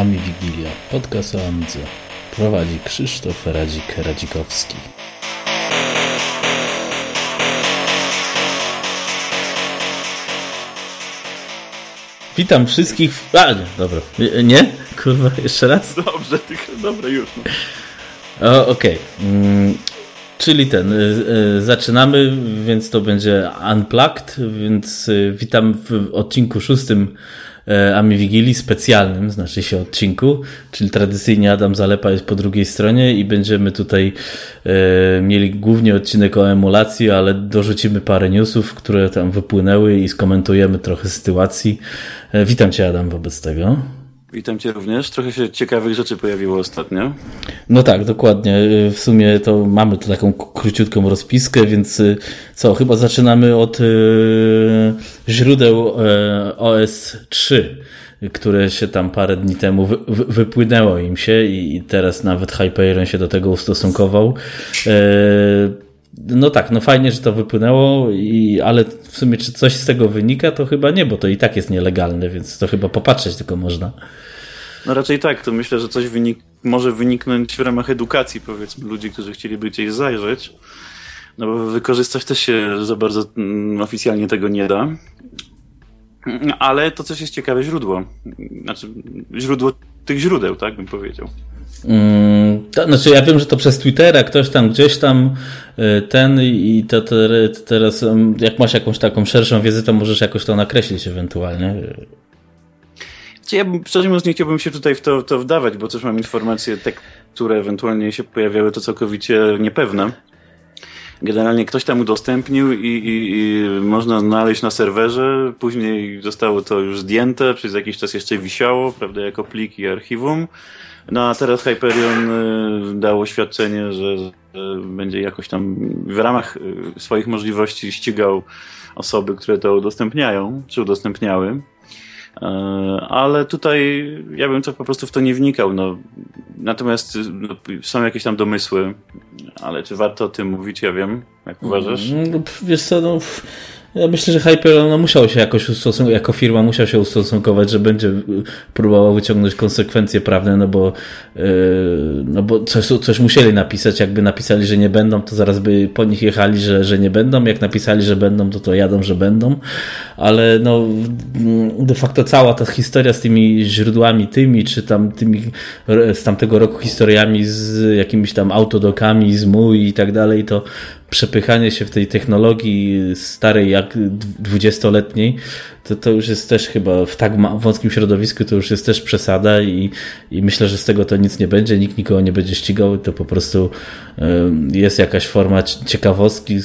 Ami Wigilia, podcast o Amidze. Prowadzi Krzysztof Radzik-Radzikowski. Witam wszystkich. W... A, nie, dobra. Nie? Kurwa, jeszcze raz? Dobrze, tylko dobra, już. No. Okej. Okay. Mm, czyli ten, y, y, zaczynamy, więc to będzie Unplugged, więc y, witam w odcinku szóstym E, Ami Wigilii specjalnym, znaczy się odcinku, czyli tradycyjnie Adam Zalepa jest po drugiej stronie i będziemy tutaj e, mieli głównie odcinek o emulacji, ale dorzucimy parę newsów, które tam wypłynęły i skomentujemy trochę sytuacji. E, witam Cię Adam wobec tego. Witam Cię również. Trochę się ciekawych rzeczy pojawiło ostatnio. No tak, dokładnie. W sumie to mamy tu taką króciutką rozpiskę, więc y, co, chyba zaczynamy od y, źródeł y, OS 3 które się tam parę dni temu wy, wy, wypłynęło im się i, i teraz nawet Hyperion się do tego ustosunkował. No tak, no fajnie, że to wypłynęło, i, ale w sumie czy coś z tego wynika, to chyba nie, bo to i tak jest nielegalne, więc to chyba popatrzeć tylko można. No raczej tak, to myślę, że coś wynik może wyniknąć w ramach edukacji, powiedzmy, ludzi, którzy chcieliby gdzieś zajrzeć. No bo wykorzystać też się za bardzo mm, oficjalnie tego nie da. Ale to coś jest ciekawe źródło. Znaczy, źródło tych źródeł, tak bym powiedział. Mm, to, znaczy ja wiem, że to przez Twittera ktoś tam gdzieś tam y, ten i to, teraz jak masz jakąś taką szerszą wiedzę, to możesz jakoś to nakreślić ewentualnie. Ja szczerze mówiąc nie chciałbym się tutaj w to, to wdawać, bo też mam informacje, te, które ewentualnie się pojawiały, to całkowicie niepewne. Generalnie ktoś tam udostępnił i, i, i, można znaleźć na serwerze. Później zostało to już zdjęte, przez jakiś czas jeszcze wisiało, prawda, jako plik i archiwum. No a teraz Hyperion y, dało oświadczenie, że, że będzie jakoś tam w ramach y, swoich możliwości ścigał osoby, które to udostępniają, czy udostępniały. E, ale tutaj ja bym to po prostu w to nie wnikał. No. Natomiast no, są jakieś tam domysły, ale czy warto o tym mówić, ja wiem, jak uważasz? No, wiesz co, no, ja myślę, że Hyper no, musiał się jakoś ustosunkować, jako firma musiał się ustosunkować, że będzie próbował wyciągnąć konsekwencje prawne, no bo, yy, no bo coś, coś musieli napisać. Jakby napisali, że nie będą, to zaraz by po nich jechali, że, że nie będą. Jak napisali, że będą, to to jadą, że będą. Ale no, de facto cała ta historia z tymi źródłami tymi, czy tam tymi z tamtego roku historiami z jakimiś tam autodokami, z MUI i tak dalej, to przepychanie się w tej technologii starej jak dwudziestoletniej, to, to już jest też chyba w tak wąskim środowisku to już jest też przesada i, i myślę, że z tego to nic nie będzie, nikt nikogo nie będzie ścigał, to po prostu jest jakaś forma ciekawostki,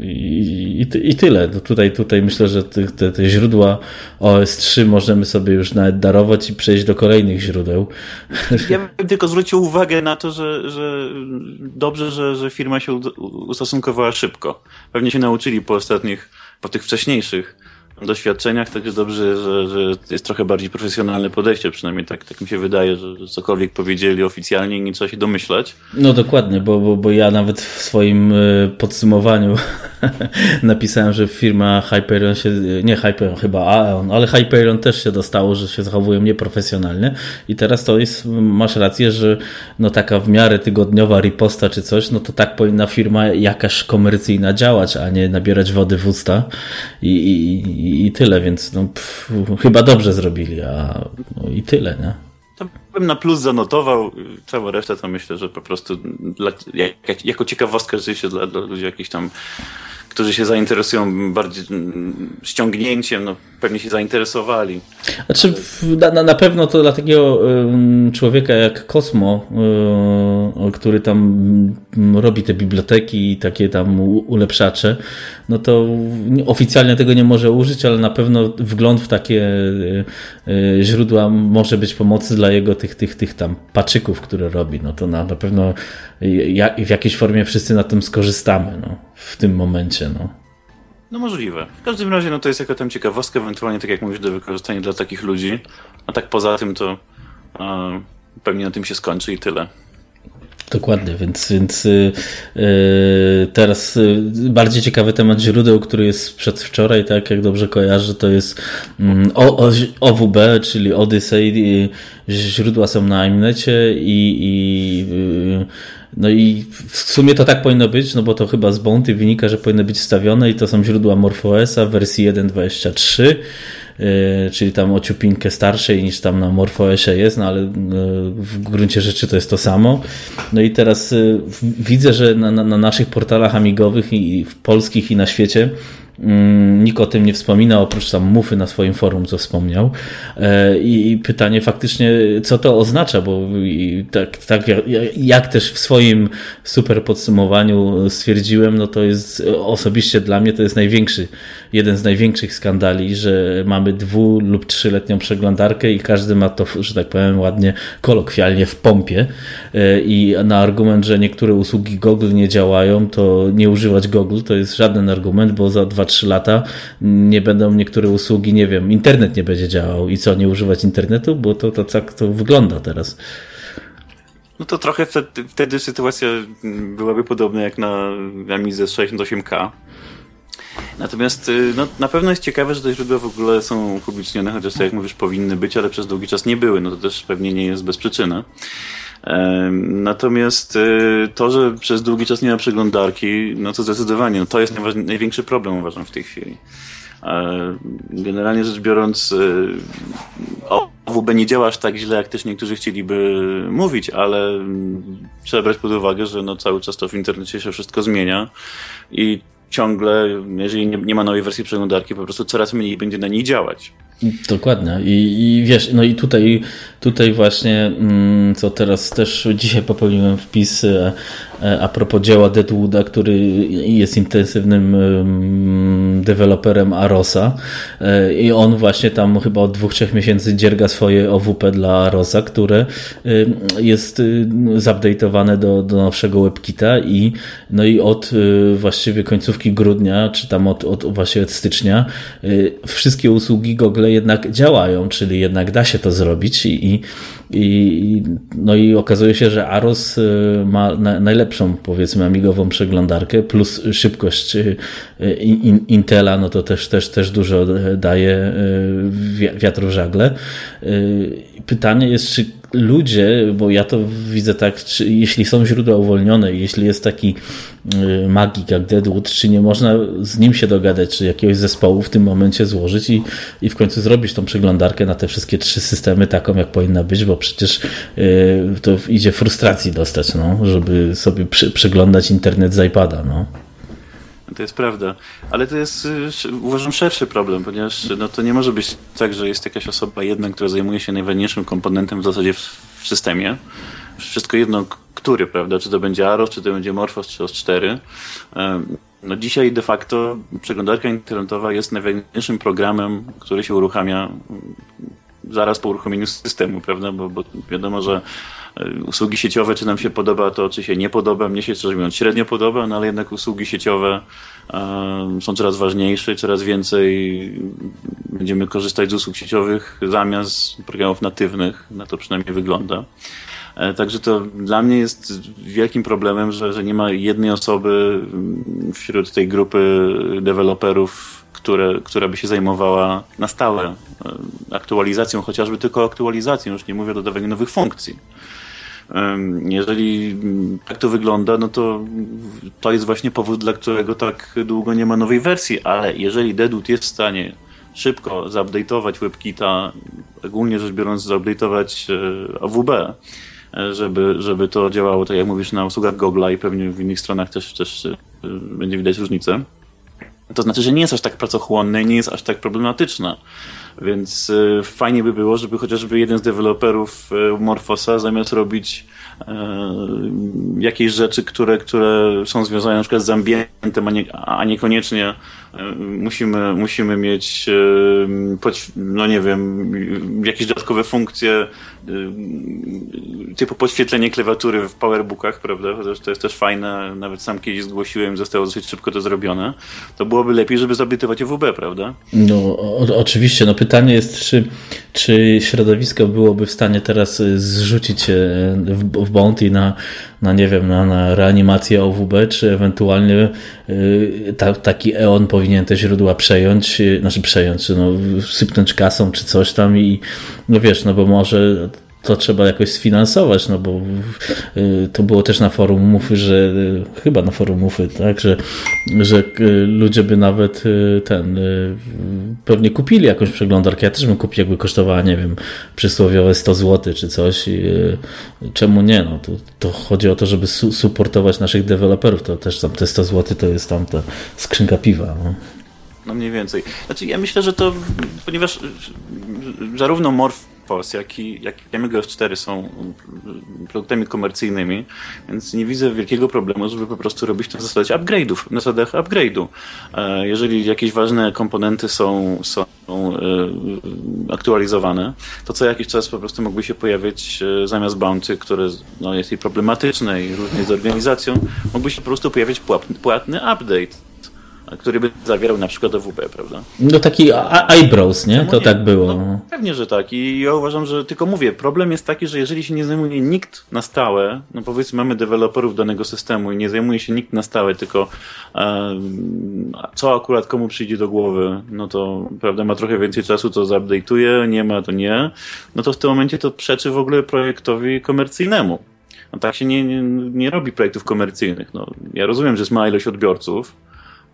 i, i, i tyle. No tutaj, tutaj myślę, że te, te, te, źródła OS3 możemy sobie już nawet darować i przejść do kolejnych źródeł. Ja bym tylko zwrócił uwagę na to, że, że dobrze, że, że firma się ustosunkowała szybko. Pewnie się nauczyli po ostatnich, po tych wcześniejszych doświadczeniach, także dobrze, że, że jest trochę bardziej profesjonalne podejście, przynajmniej tak, tak mi się wydaje, że, cokolwiek powiedzieli oficjalnie nie trzeba się domyślać. No dokładnie, bo, bo, bo ja nawet w swoim e, podsumowaniu napisałem, że firma Hyperion się, nie Hyperion, chyba Aeon, ale Hyperion też się dostało, że się zachowują nieprofesjonalnie i teraz to jest, masz rację, że no taka w miarę tygodniowa riposta czy coś, no to tak powinna firma jakaś komercyjna działać, a nie nabierać wody w usta i, i i, tyle, więc no, pff, chyba dobrze zrobili, a no, i tyle, nie? To bym na plus zanotował, całą resztę to myślę, że po prostu dla, jak, jako ciekawostka rzeczywiście dla, dla ludzi jakichś tam którzy się zainteresują bardziej ściągnięciem, no pewnie się zainteresowali. Znaczy, na, na pewno to dla takiego człowieka jak Kosmo, y, który tam robi te biblioteki i takie tam ulepszacze, no to oficjalnie tego nie może użyć, ale na pewno wgląd w takie y, y, źródła może być pomocy dla jego tych, tych, tych tam paczyków, które robi. No to na, na pewno w jakiejś formie wszyscy na tym skorzystamy no, w tym momencie. No. No możliwe. W każdym razie no to jest jaka tam ciekawostka, ewentualnie tak jak mówisz, do wykorzystania dla takich ludzi. A tak poza tym to pewnie na tym się skończy i tyle. Dokładnie, więc, więc yy, teraz yy, bardziej ciekawy temat źródeł, który jest przedwczoraj, tak jak dobrze kojarzę, to jest yy, o, o, OWB, czyli Odyssey. Źródła są na Imnecie i, i y, no i w sumie to tak powinno być, no bo to chyba z Bounty wynika, że powinno być wstawione i to są źródła MorphOSa w wersji 1.23 Y, czyli tam o ciupinkę starszej niż tam na MorphOSie jest, no ale y, w gruncie rzeczy to jest to samo. No i teraz y, widzę, że na, na naszych portalach amigowych i w polskich i na świecie nikt o tym nie wspomina, oprócz tam Mufy na swoim forum, co wspomniał. E, I pytanie faktycznie, co to oznacza, bo tak, tak jak też w swoim super podsumowaniu stwierdziłem, no to jest osobiście dla mnie to jest największy, jeden z największych skandali, że mamy dwu lub trzyletnią przeglądarkę i każdy ma to, że tak powiem ładnie, kolokwialnie w pompie e, i na argument, że niektóre usługi Google nie działają, to nie używać Google to jest żaden argument, bo za dwa 2-3 lata nie będą niektóre usługi, nie wiem, internet nie będzie działał i co, nie używać internetu? Bo to, to tak to wygląda teraz. No to trochę wtedy, wtedy sytuacja byłaby podobna jak na Amidze 68K. Natomiast y, no, na pewno jest ciekawe, że te źródła w ogóle są upublicznione, chociaż tak jak mówisz, powinny być, ale przez długi czas nie były. No to też pewnie nie jest bez przyczyny. Natomiast y, to, że przez długi czas nie ma przeglądarki, no to zdecydowanie, no to jest największy problem uważam w tej chwili. Generalnie rzecz biorąc, y, OWB nie działa aż tak źle, jak też niektórzy chcieliby mówić, ale mm, trzeba brać pod uwagę, że no cały czas to w internecie się wszystko zmienia i ciągle, jeżeli nie, nie ma nowej wersji przeglądarki, po prostu coraz mniej będzie na niej działać. Dokładnie. I, I, wiesz, no i tutaj, tutaj właśnie, mm, co teraz też dzisiaj popełniłem wpis a propos dzieła Deadwooda, który jest intensywnym deweloperem Arosa e, i on właśnie tam chyba od dwóch, trzech miesięcy dzierga swoje OWP dla Arosa, które jest zupdate'owane do, do nowszego WebKita i no i od właściwie końcówki grudnia, czy tam od, od właśnie od stycznia wszystkie usługi Google jednak działają, czyli jednak da się to zrobić i, i, no i okazuje się, że Aros y, ma najlepszą powiedzmy amigową przeglądarkę plus szybkość y, Intela, no to też, też, też dużo daje y, wiatru w żagle. Pytanie jest, czy ludzie, bo ja to widzę tak, czy, jeśli są źródła uwolnione, jeśli jest taki y, magik jak Deadwood, czy nie można z nim się dogadać, czy jakiegoś zespołu w tym momencie złożyć i, i w końcu zrobić tą przeglądarkę na te wszystkie trzy systemy taką, jak powinna być, bo przecież y, to idzie frustracji dostać, no, żeby sobie przeglądać internet z iPada. No. To jest prawda, ale to jest, uważam, szerszy problem, ponieważ no, to nie może być tak, że jest jakaś osoba jedna, która zajmuje się najważniejszym komponentem w zasadzie w, w systemie. Wszystko jedno, który, prawda? Czy to będzie Aros, czy to będzie Morphos, czy OS4. No dzisiaj de facto przeglądarka internetowa jest najważniejszym programem, który się uruchamia zaraz po uruchomieniu systemu, prawda? Bo, bo wiadomo, że usługi sieciowe, czy nam się podoba to, czy się nie podoba. Mnie się, szczerze mówiąc, średnio podoba, no ale jednak usługi sieciowe um, są coraz ważniejsze, coraz więcej będziemy korzystać z usług sieciowych zamiast programów natywnych. Na to przynajmniej wygląda. E, także to dla mnie jest wielkim problemem, że, że nie ma jednej osoby wśród tej grupy deweloperów, które, która by się zajmowała na stałe e, aktualizacją, chociażby tylko aktualizacją, już nie mówię o dodawaniu nowych funkcji. Jeżeli tak to wygląda, no to to jest właśnie powód, dla którego tak długo nie ma nowej wersji, ale jeżeli Deadwood jest w stanie szybko zupdate'ować WebKita, ogólnie rzecz biorąc zupdate'ować e, AWB, e, żeby, żeby to działało, tak jak mówisz, na usługach Google'a i pewnie w innych stronach też, też będzie widać różnicę, to znaczy, że nie jest aż tak pracochłonne i nie jest aż tak problematyczna. Więc y, fajnie by było, żeby chociażby jeden z deweloperów y, Morphosa zamiast robić y, jakieś rzeczy, które, które są związane na przykład z ambientem, a, nie, a niekoniecznie musimy, musimy mieć, no nie wiem, jakieś dodatkowe funkcje typu podświetlenie klawiatury w powerbookach, prawda? Chociaż to jest też fajne, nawet sam kiedyś zgłosiłem, zostało dosyć szybko to zrobione. To byłoby lepiej, żeby zabytywać WB, prawda? No o, oczywiście. No pytanie jest, czy, czy środowisko byłoby w stanie teraz y, zrzucić się w, w bounty na, na nie wiem, na, na reanimację OWB, czy ewentualnie y, ta, taki EON powinien te źródła przejąć, y, znaczy przejąć, no, sypnąć kasą czy coś tam i no wiesz, no bo może to trzeba jakoś sfinansować, no bo y, to było też na forum Mufy, że y, chyba na forum Mufy, tak, że, że y, ludzie by nawet ten pewnie kupili jakąś przeglądarkę. Ja też bym kupił, jakby kosztowała, nie wiem, przysłowiowe 100 zł czy coś. Czemu nie? No, to, to chodzi o to, żeby su naszych deweloperów. To też tam te 100 zł to jest tam ta skrzynka piwa. No. No mniej więcej. Znaczy ja myślę, że to, ponieważ zarówno Morf Force, jak i, jak i Amiga 4 są produktami komercyjnymi, więc nie widzę wielkiego problemu, żeby po prostu robić to na zasadzie upgrade'ów, na zasadach upgrade'u. E, jeżeli jakieś ważne komponenty są, są e, aktualizowane, to co jakiś czas po prostu mógłby się pojawić e, zamiast bounty, które no, jest i problematyczne i różnie z organizacją, mógłby się po prostu pojawić płatny update który by zawierał na przykład OWB, prawda? No taki eyebrows, nie? To nie? tak było. No, pewnie, że tak. I ja uważam, że tylko mówię, problem jest taki, że jeżeli się nie zajmuje nikt na stałe, no powiedzmy mamy deweloperów danego systemu i nie zajmuje się nikt na stałe, tylko co akurat komu przyjdzie do głowy, no to prawda, ma trochę więcej czasu, to zupdate'uje, nie ma, to nie, no to w tym momencie to przeczy w ogóle projektowi komercyjnemu. No tak się nie, nie, nie robi projektów komercyjnych. No, ja rozumiem, że jest mała ilość odbiorców,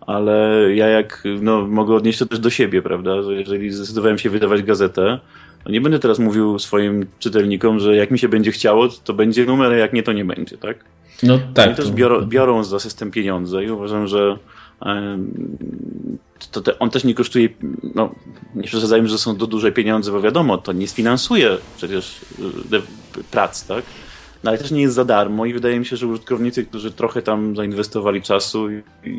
ale ja jak, no, mogę odnieść to też do siebie, prawda, że jeżeli zdecydowałem się wydawać gazetę, no nie będę teraz mówił swoim czytelnikom, że jak mi się będzie chciało, to będzie numer, a jak nie, to nie będzie, tak? No tak. Oni też biorą, biorą za system pieniądze i uważam, że to te, on też nie kosztuje, no nie przesadzajmy, że są to duże pieniądze, bo wiadomo, to nie sfinansuje przecież e, prac, tak? no ale też nie jest za darmo i wydaje mi się, że użytkownicy, którzy trochę tam zainwestowali czasu i, i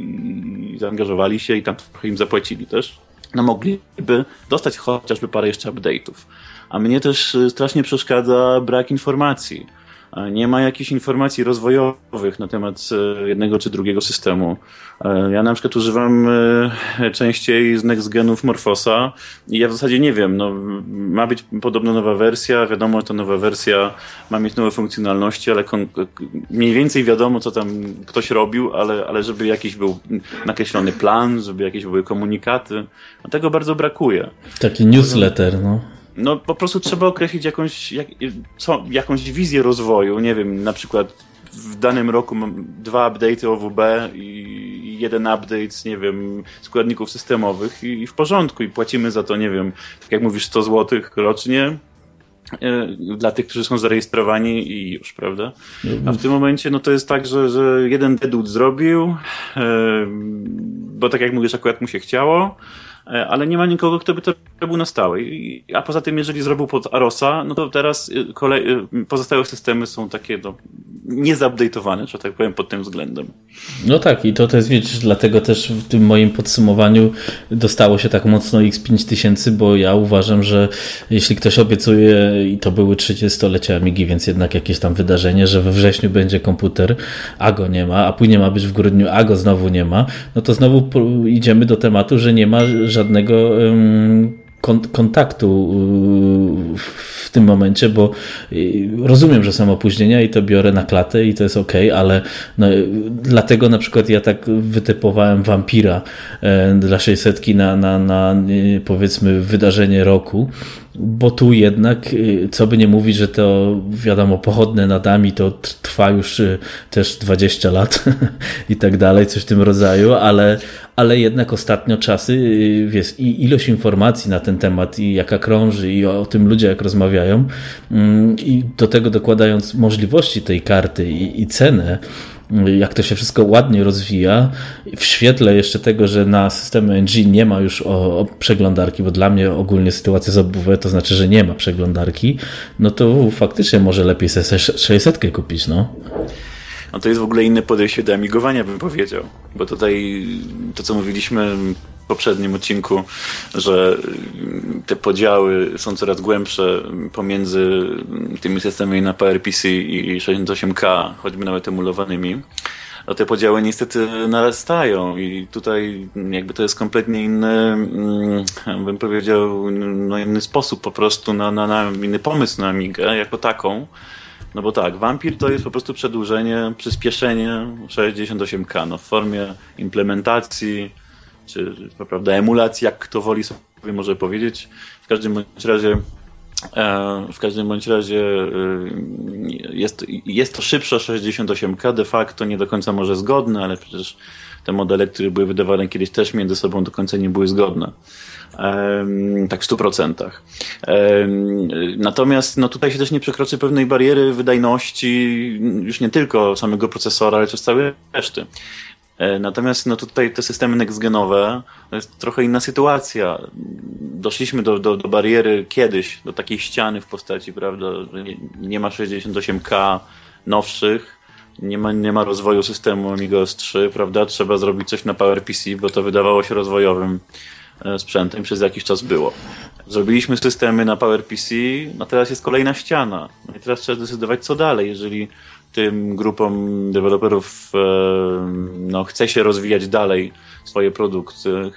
zaangażowali się i tam trochę im zapłacili też, no mogliby dostać chociażby parę jeszcze update'ów. A mnie też y, strasznie przeszkadza brak informacji nie ma jakichś informacji rozwojowych na temat e, jednego czy drugiego systemu. E, ja na przykład używam e, częściej z next genów Morfosa i ja w zasadzie nie wiem, no, ma być podobno nowa wersja, wiadomo, że ta nowa wersja ma mieć nowe funkcjonalności, ale mniej więcej wiadomo, co tam ktoś robił, ale, ale żeby jakiś był nakreślony plan, żeby jakieś były komunikaty, no tego bardzo brakuje. Taki newsletter, no. No po prostu trzeba określić jakąś, jak, co, jakąś wizję rozwoju. Nie wiem, na przykład w danym roku mam dwa update'y OWB i jeden update, nie wiem, składników systemowych i, i, w porządku i płacimy za to, nie wiem, tak jak mówisz, 100 zł rocznie yy, dla tych, którzy są zarejestrowani i już, prawda? A w tym momencie no to jest tak, że, że jeden dedut zrobił, yy, bo tak jak mówisz, akurat mu się chciało, E, ale nie ma nikogo, kto by to robił na stałe. A poza tym, jeżeli zrobił pod Arosa, no to teraz y, kolej, y, pozostałe systemy są takie no, niezupdate'owane, że tak powiem, pod tym względem. No tak, i to też widzisz, dlatego też w tym moim podsumowaniu dostało się tak mocno X5000, bo ja uważam, że jeśli ktoś obiecuje, i to były 30-lecie Amigi, więc jednak jakieś tam wydarzenie, że we wrześniu będzie komputer, a go nie ma, a później ma być w grudniu, a go znowu nie ma, no to znowu idziemy do tematu, że nie ma żadnego kontaktu y, w tym momencie, bo y, rozumiem, że są opóźnienia i to biorę na klatę i to jest ok, ale no, dlatego na przykład ja tak wytypowałem Vampira e, dla 600 na, na, na powiedzmy wydarzenie roku, bo tu jednak, y, co by nie mówić, że to wiadomo, pochodne nadami to trwa już y, też 20 lat i tak dalej, coś w tym rodzaju, ale, ale jednak ostatnio czasy, y, wiesz, i ilość informacji na ten temat i jaka krąży i o tym ludzie jak rozmawiają mm, i do tego dokładając możliwości tej karty i, i cenę, jak to się wszystko ładnie rozwija, w świetle jeszcze tego, że na systemie NG nie ma już o, o przeglądarki, bo dla mnie ogólnie sytuacja z OBW to znaczy, że nie ma przeglądarki, no to faktycznie może lepiej sobie 600 kupić, no. No to jest w ogóle inne podejście do amigowania, bym powiedział. Bo tutaj to, co mówiliśmy poprzednim odcinku, że te podziały są coraz głębsze pomiędzy tymi systemami na PowerPC i 68K, choćby nawet emulowanymi. no te podziały niestety narastają i tutaj jakby to jest kompletnie inny, mm, bym powiedział, no inny sposób po prostu na, na, na inny pomysł na Amigę jako taką. No bo tak, Vampir to jest po prostu przedłużenie, przyspieszenie 68K no, w formie implementacji, czy prawda, emulacji, jak kto woli sobie może powiedzieć. W każdym bądź razie e, w każdym bądź razie e, jest, jest to szybsze 68K, de facto nie do końca może zgodne, ale przecież te modele, które były wydawane kiedyś też między sobą do końca nie były zgodne. Tak w 100%. Natomiast no tutaj się też nie przekroczy pewnej bariery wydajności już nie tylko samego procesora, ale też całej reszty. E, natomiast no tutaj te systemy nextgenowe to jest trochę inna sytuacja. Doszliśmy do, do, do bariery kiedyś, do takiej ściany w postaci, prawda, nie, nie ma 68K nowszych, nie ma, nie ma rozwoju systemu Amiga OS 3, prawda? Trzeba zrobić coś na PowerPC, bo to wydawało się rozwojowym e, sprzętem przez jakiś czas było. Zrobiliśmy systemy na PowerPC, no teraz jest kolejna ściana. No i teraz trzeba zdecydować, co dalej. Jeżeli tym grupom deweloperów e, no, chce się rozwijać dalej swoje produkty,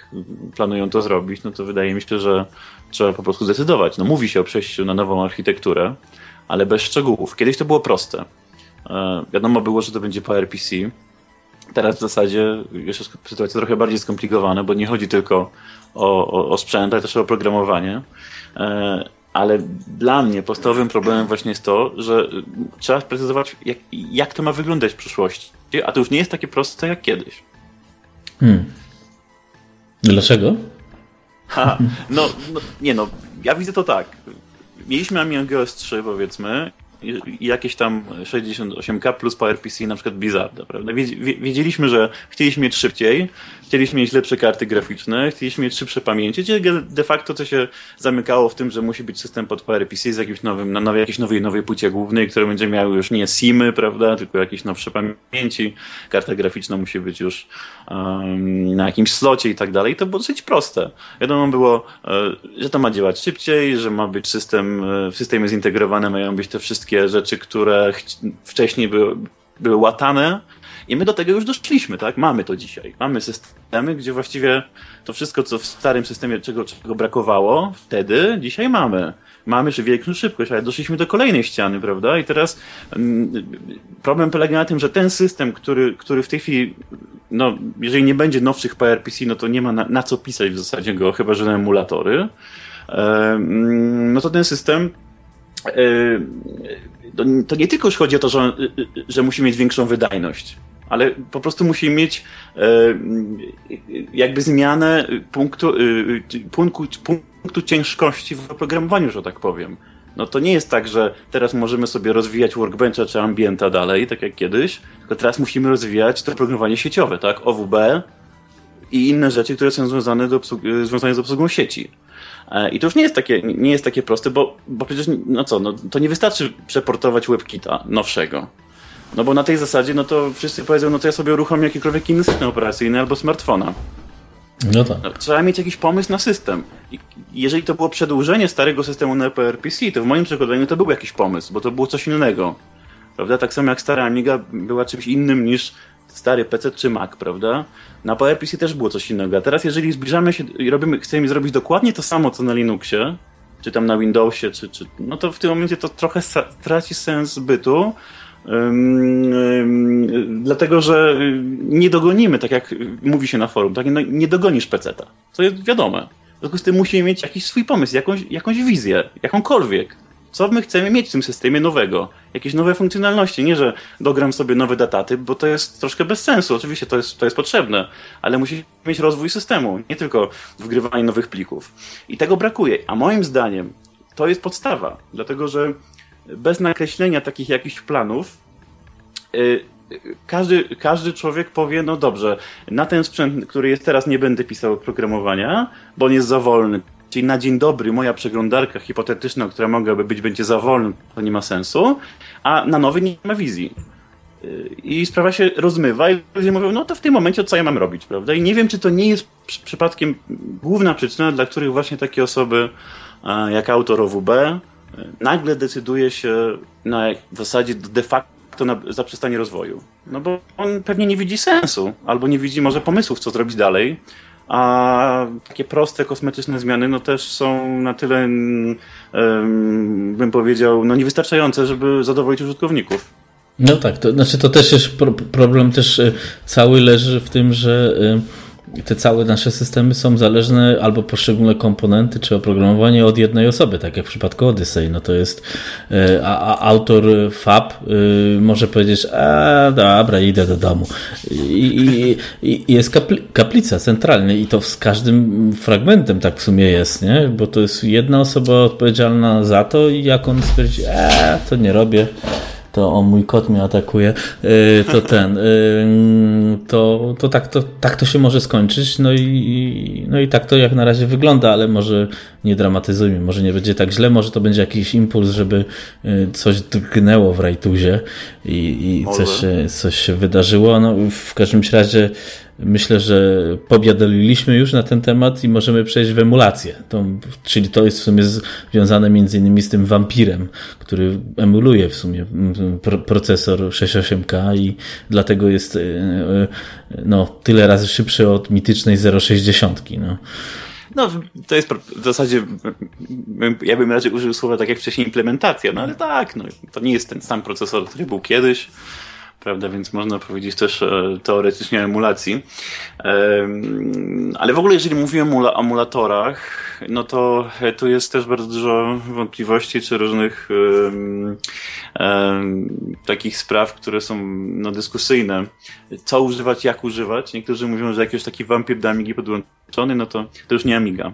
planują to zrobić, no to wydaje mi się, że trzeba po prostu zdecydować. No mówi się o przejściu na nową architekturę, ale bez szczegółów. Kiedyś to było proste. E, wiadomo było, że to będzie PowerPC. Teraz w zasadzie jest sytuacja trochę bardziej skomplikowana, bo nie chodzi tylko o, o, o sprzęt, ale też o oprogramowanie. Ale dla mnie podstawowym problemem właśnie jest to, że trzeba sprecyzować, jak, jak to ma wyglądać w przyszłości. A to już nie jest takie proste jak kiedyś. Hmm. Dlaczego? Ha, no, no, nie no, ja widzę to tak. Mieliśmy Amiga OS 3 powiedzmy i jakieś tam 68K plus PowerPC na przykład Blizzarda, prawda? Wiedzieliśmy, że chcieliśmy mieć szybciej, chcieliśmy mieć lepsze karty graficzne, chcieliśmy mieć szybsze pamięci, czyli de facto to się zamykało w tym, że musi być system pod PowerPC z jakimś nowym, na nowej, jakiejś nowej, nowej płycie głównej, które będzie miały już nie SIMy, prawda, tylko jakieś nowsze pamięci, karta graficzna musi być już um, na jakimś slocie i tak dalej. To było dosyć proste. Wiadomo było, e, że to ma działać szybciej, że ma być system, e, w systemie zintegrowane mają być te wszystkie rzeczy, które wcześniej były, były łatane, i my do tego już doszliśmy, tak? Mamy to dzisiaj. Mamy systemy, gdzie właściwie to wszystko, co w starym systemie, czego, czego brakowało wtedy, dzisiaj mamy. Mamy większą szybkość, ale doszliśmy do kolejnej ściany, prawda? I teraz mm, problem polega na tym, że ten system, który, który w tej chwili, no, jeżeli nie będzie nowszych PRPC, no to nie ma na, na co pisać w zasadzie go, chyba że na emulatory. No to ten system to nie tylko już chodzi o to, że, że musi mieć większą wydajność ale po prostu musi mieć e, jakby zmianę punktu, e, punktu, punktu ciężkości w oprogramowaniu, że tak powiem. No to nie jest tak, że teraz możemy sobie rozwijać workbencha czy ambienta dalej, tak jak kiedyś, tylko teraz musimy rozwijać to oprogramowanie sieciowe, tak? OWB i inne rzeczy, które są związane, do związane z obsługą sieci. E, I to już nie jest takie, nie jest takie proste, bo, bo przecież, no co, no, to nie wystarczy przeportować WebKita nowszego. No bo na tej zasadzie, no to wszyscy powiedzą, no to ja sobie uruchomię jakikolwiek inny system operacyjny albo smartfona. No tak. Trzeba mieć jakiś pomysł na system. I jeżeli to było przedłużenie starego systemu na PRPC, to w moim przekonaniu to był jakiś pomysł, bo to było coś innego. Prawda? Tak samo jak stara Amiga była czymś innym niż stary PC czy Mac, prawda? Na PowerPC też było coś innego. A teraz jeżeli zbliżamy się i robimy, chcemy zrobić dokładnie to samo, co na Linuxie, czy tam na Windowsie, czy, czy, no to w tym momencie to trochę traci sens bytu, dlatego, że nie dogonimy, tak jak mówi się na forum, tak? No, nie dogonisz peceta. To jest wiadome. W związku z tym musimy mieć jakiś swój pomysł, jakąś, jakąś wizję, jakąkolwiek. Co my chcemy mieć w tym systemie nowego? Jakieś nowe funkcjonalności. Nie, że dogram sobie nowe dataty, bo to jest troszkę bez sensu. Oczywiście to jest, to jest potrzebne, ale musi mieć rozwój systemu, nie tylko wgrywanie nowych plików. I tego brakuje. A moim zdaniem to jest podstawa, dlatego że bez nakreślenia takich jakichś planów, y, każdy, każdy człowiek powie, no dobrze, na ten sprzęt, który jest teraz, nie będę pisał oprogramowania, bo on jest za wolny. Czyli na dzień dobry moja przeglądarka hipotetyczna, która mogłaby być, będzie za wolna, to nie ma sensu, a na nowy nie ma wizji. Y, I sprawa się rozmywa i ludzie mówią, no to w tym momencie co ja mam robić, prawda? I nie wiem, czy to nie jest przypadkiem główna przyczyna, dla których właśnie takie osoby jak autor OWB nagle decyduje się na w zasadzie de facto to na zaprzestanie rozwoju. No bo on pewnie nie widzi sensu, albo nie widzi może pomysłów, co zrobić dalej. A takie proste, kosmetyczne zmiany no też są na tyle, um, bym powiedział, no niewystarczające, żeby zadowolić użytkowników. No tak, to znaczy to też jest problem też e, cały leży w tym, że te całe nasze systemy są zależne albo poszczególne komponenty czy oprogramowanie od jednej osoby, tak jak w przypadku Odyssey. No to jest e, a, a autor FAB y, może powiedzieć, a dobra, idę do domu. I, i, i jest kapli, kaplica centralna i to z każdym fragmentem tak w sumie jest, nie? Bo to jest jedna osoba odpowiedzialna za to i jak on stwierdzi, a to nie robię, to o mój kot mnie atakuje, y, to ten, y, to, to, tak, to tak to się może skończyć, no i, no i tak to jak na razie wygląda, ale może nie dramatyzujmy, może nie będzie tak źle, może to będzie jakiś impuls, żeby y, coś drgnęło w rajtuzie i, i coś, się, coś się wydarzyło, no w każdym razie myślę, że pobiadoliliśmy już na ten temat i możemy przejść w emulację. To, czyli to jest w sumie związane między innymi z tym wampirem, który emuluje w sumie procesor 68K i dlatego jest e, no, tyle razy szybszy od mitycznej 060. No. No, to jest w zasadzie, ja bym raczej użył słowa tak jak wcześniej implementacja, no ale tak, no, to nie jest ten sam procesor, który był kiedyś prawda? Więc można powiedzieć też e, teoretycznie o emulacji. Ale w ogóle, jeżeli mówimy o emulatorach, no to e, tu jest też bardzo dużo wątpliwości czy różnych takich spraw, które są no, dyskusyjne. Co używać, jak używać. Niektórzy mówią, że jakiś taki wampir do Amigi podłączony, no to, to już nie Amiga.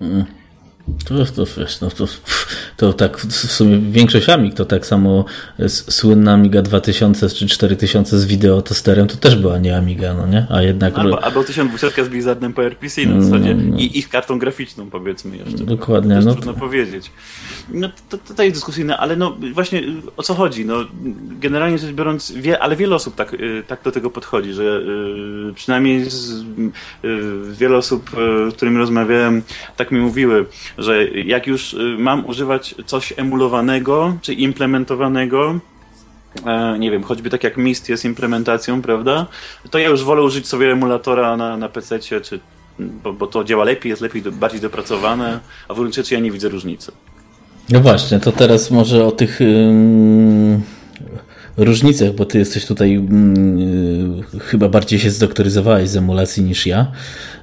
Mm. To, to, wiesz, no, to, to tak w sumie większość Amig to tak samo słynna Amiga 2000 czy 4000 z wideotosterem to też była nie Amiga, no nie? A jednak... Albo, albo 1200 z Blizzardem po RPC na zasadzie no, no. i ich kartą graficzną powiedzmy jeszcze. Dokładnie. To no, trudno to... powiedzieć. No to, to, to jest dyskusyjne, ale no właśnie o co chodzi? No generalnie rzecz biorąc, wie, ale wiele osób tak, y, tak do tego podchodzi, że y, przynajmniej z, y, wiele osób, z którymi rozmawiałem, tak mi mówiły, że jak już mam używać coś emulowanego czy implementowanego, e, nie wiem, choćby tak jak Mist jest implementacją, prawda, to ja już wolę użyć sobie emulatora na, na PC, czy, bo, bo to działa lepiej, jest lepiej, bardziej dopracowane, a w gruncie rzeczy ja nie widzę różnicy. No właśnie, to teraz może o tych różnicach, bo ty jesteś tutaj yy, chyba bardziej się zdoktoryzowałeś z emulacji niż ja.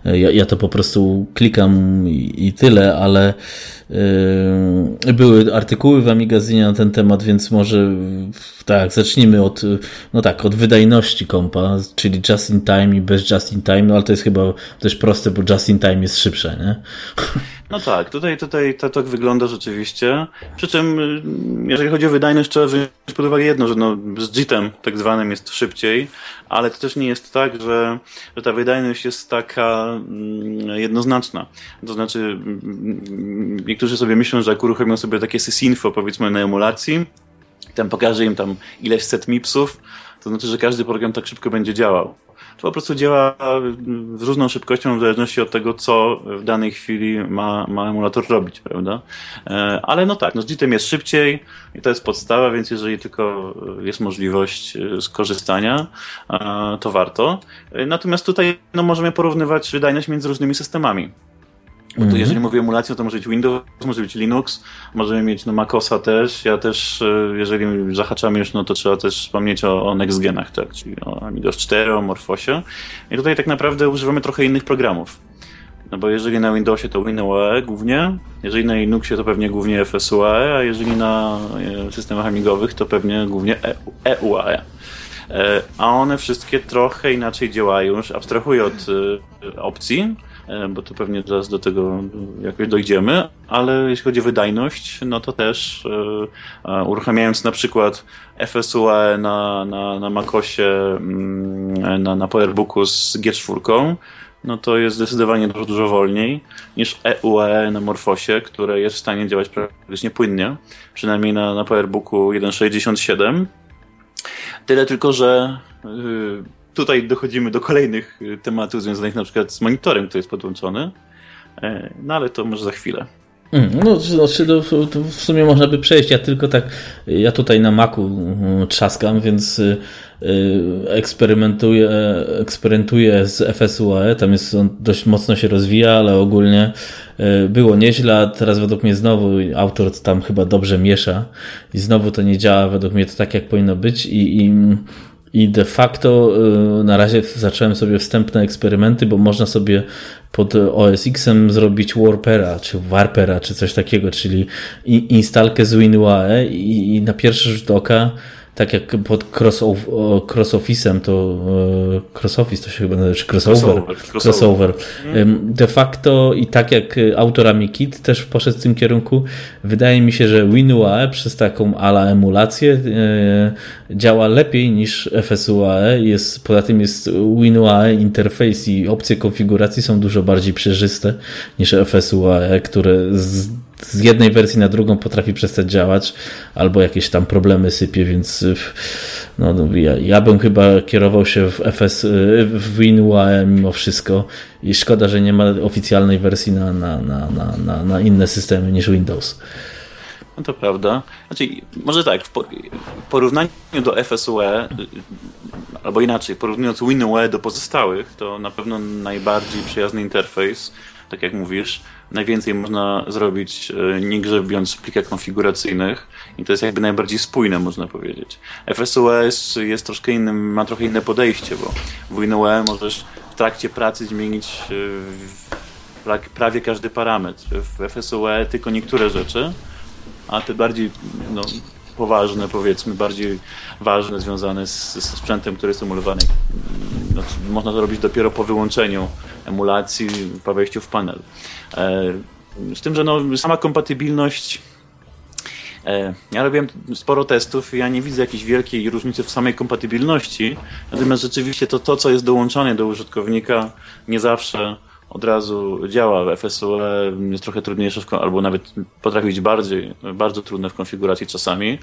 Ja, ja to po prostu klikam i, i tyle, ale yy, były artykuły w Amigazynie na ten temat, więc może tak, zacznijmy od, no tak, od wydajności kompa, czyli just in time i bez just in time, no ale to jest chyba też proste, bo just in time jest szybsze, nie? No tak, tutaj, tutaj to tak wygląda rzeczywiście. Przy czym, jeżeli chodzi o wydajność, trzeba wziąć pod uwagę jedno, że no, z JIT-em tak zwanym jest szybciej, ale to też nie jest tak, że, że ta wydajność jest taka mm, jednoznaczna. To znaczy, mm, niektórzy sobie myślą, że jak uruchomią sobie takie sysinfo, powiedzmy, na emulacji, tam pokaże im tam ileś set mipsów, to znaczy, że każdy program tak szybko będzie działał. To po prostu działa z różną szybkością w zależności od tego, co w danej chwili ma, ma emulator robić, prawda? E, ale no tak, no z JIT-em jest szybciej i to jest podstawa, więc jeżeli tylko jest możliwość e, skorzystania, e, to warto. Natomiast tutaj no, możemy porównywać wydajność między różnymi systemami. Bo to jeżeli mówię emulację, to może być Windows, może być Linux, możemy mieć no MacOSa też. Ja też, e, jeżeli zahaczamy już, no to trzeba też wspomnieć o, o NextGenach, tak? czyli o Amigos 4, o Morfosie. I tutaj tak naprawdę używamy trochę innych programów. No bo jeżeli na Windowsie to WinUAE głównie, jeżeli na Linuxie to pewnie głównie FSUAE, a jeżeli na e, systemach amigowych to pewnie głównie EUAE. E a one wszystkie trochę inaczej działają, już abstrahuję od opcji, bo to pewnie zaraz do tego jakoś dojdziemy, ale jeśli chodzi o wydajność, no to też e, uruchamiając na przykład FSUE na, na, na MacOSie, mm, na, na PowerBooku z G4, no to jest zdecydowanie dużo, dużo wolniej niż EUE na Morfosie, które jest w stanie działać praktycznie płynnie, przynajmniej na, na PowerBooku 1.67. Tyle tylko, że yy, tutaj dochodzimy do kolejnych tematów związanych na przykład z monitorem, który jest podłączony. E, no ale to może za chwilę. Mm, no, znaczy, w sumie można by przejść. Ja tylko tak, ja tutaj na Macu mm, trzaskam, więc y, y, eksperymentuję, eksperymentuję z FSUAE. Tam jest on dość mocno się rozwija, ale ogólnie y, było nieźle. A teraz według mnie znowu autor tam chyba dobrze miesza i znowu to nie działa według mnie to tak, jak powinno być. I, i i de facto na razie zacząłem sobie wstępne eksperymenty, bo można sobie pod OS Xem zrobić Warpera, czy Warpera, czy coś takiego, czyli instalkę z WinUAE i na pierwszy rzut oka tak jak pod cross-office'em to e, cross-office to się chyba nazywa, czy crossover, crossover. crossover. De facto i tak jak autorami Kit też poszedł w tym kierunku, wydaje mi się, że WinUAE przez taką ala emulację e, działa lepiej niż FSUAE. Jest, poza tym jest WinUAE interfejs i opcje konfiguracji są dużo bardziej przejrzyste niż FSUAE, które z z jednej wersji na drugą potrafi przestać działać, albo jakieś tam problemy sypie, więc no, no, ja, ja bym chyba kierował się w FS, w WinUAE mimo wszystko i szkoda, że nie ma oficjalnej wersji na, na, na, na, na, na inne systemy niż Windows. No to prawda. Znaczy, może tak, w porównaniu do FSUE, albo inaczej, porównując WinUE do pozostałych, to na pewno najbardziej przyjazny interfejs, tak jak mówisz, najwięcej można zrobić e, nie grzebiąc w plikach konfiguracyjnych i to jest jakby najbardziej spójne, można powiedzieć. FSOS jest troszkę innym, ma trochę inne podejście, bo w WinUE możesz w trakcie pracy zmienić e, prawie każdy parametr. W FSOE tylko niektóre rzeczy, a te bardziej no, poważne, powiedzmy, bardziej ważne, związane z, z sprzętem, który jest emulowany. No, można to robić dopiero po wyłączeniu emulacji, po wejściu w panel. E, z tym, że no, sama kompatybilność. E, ja robiłem sporo testów i ja nie widzę jakiejś wielkiej różnicy w samej kompatybilności. Natomiast rzeczywiście to, to co jest dołączone do użytkownika, nie zawsze od razu działa w FSUE, jest trochę trudniejsze, w, albo nawet potrafi być bardziej, bardzo trudne w konfiguracji czasami.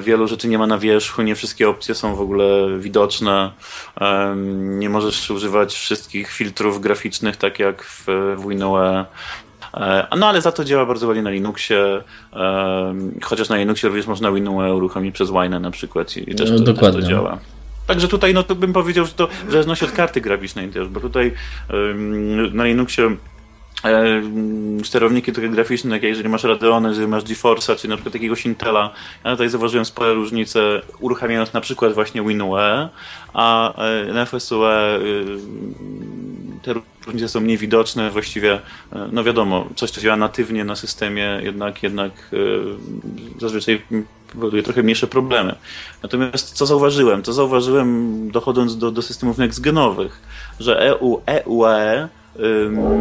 Wielu rzeczy nie ma na wierzchu, nie wszystkie opcje są w ogóle widoczne. Nie możesz używać wszystkich filtrów graficznych, tak jak w, WinOE. No ale za to działa bardzo ładnie na Linuxie, chociaż na Linuxie również można WinUE uruchomić przez Wine na przykład i też, no, to, też to działa. Także tutaj no to bym powiedział, że to w zależności od karty graficznej też, bo tutaj na Linuxie sterowniki takie graficzne, jak jeżeli masz Radeony, jeżeli masz GeForce'a, czy na przykład jakiegoś Intela, ja tutaj zauważyłem spore różnice, uruchamiając na przykład właśnie WinUE, a e, na FSUE te różnice są mniej widoczne, właściwie, e, no wiadomo, coś, co działa natywnie na systemie, jednak, jednak e, zazwyczaj powoduje trochę mniejsze problemy. Natomiast co zauważyłem? Co zauważyłem dochodząc do, do systemów next-genowych, że EU, EUE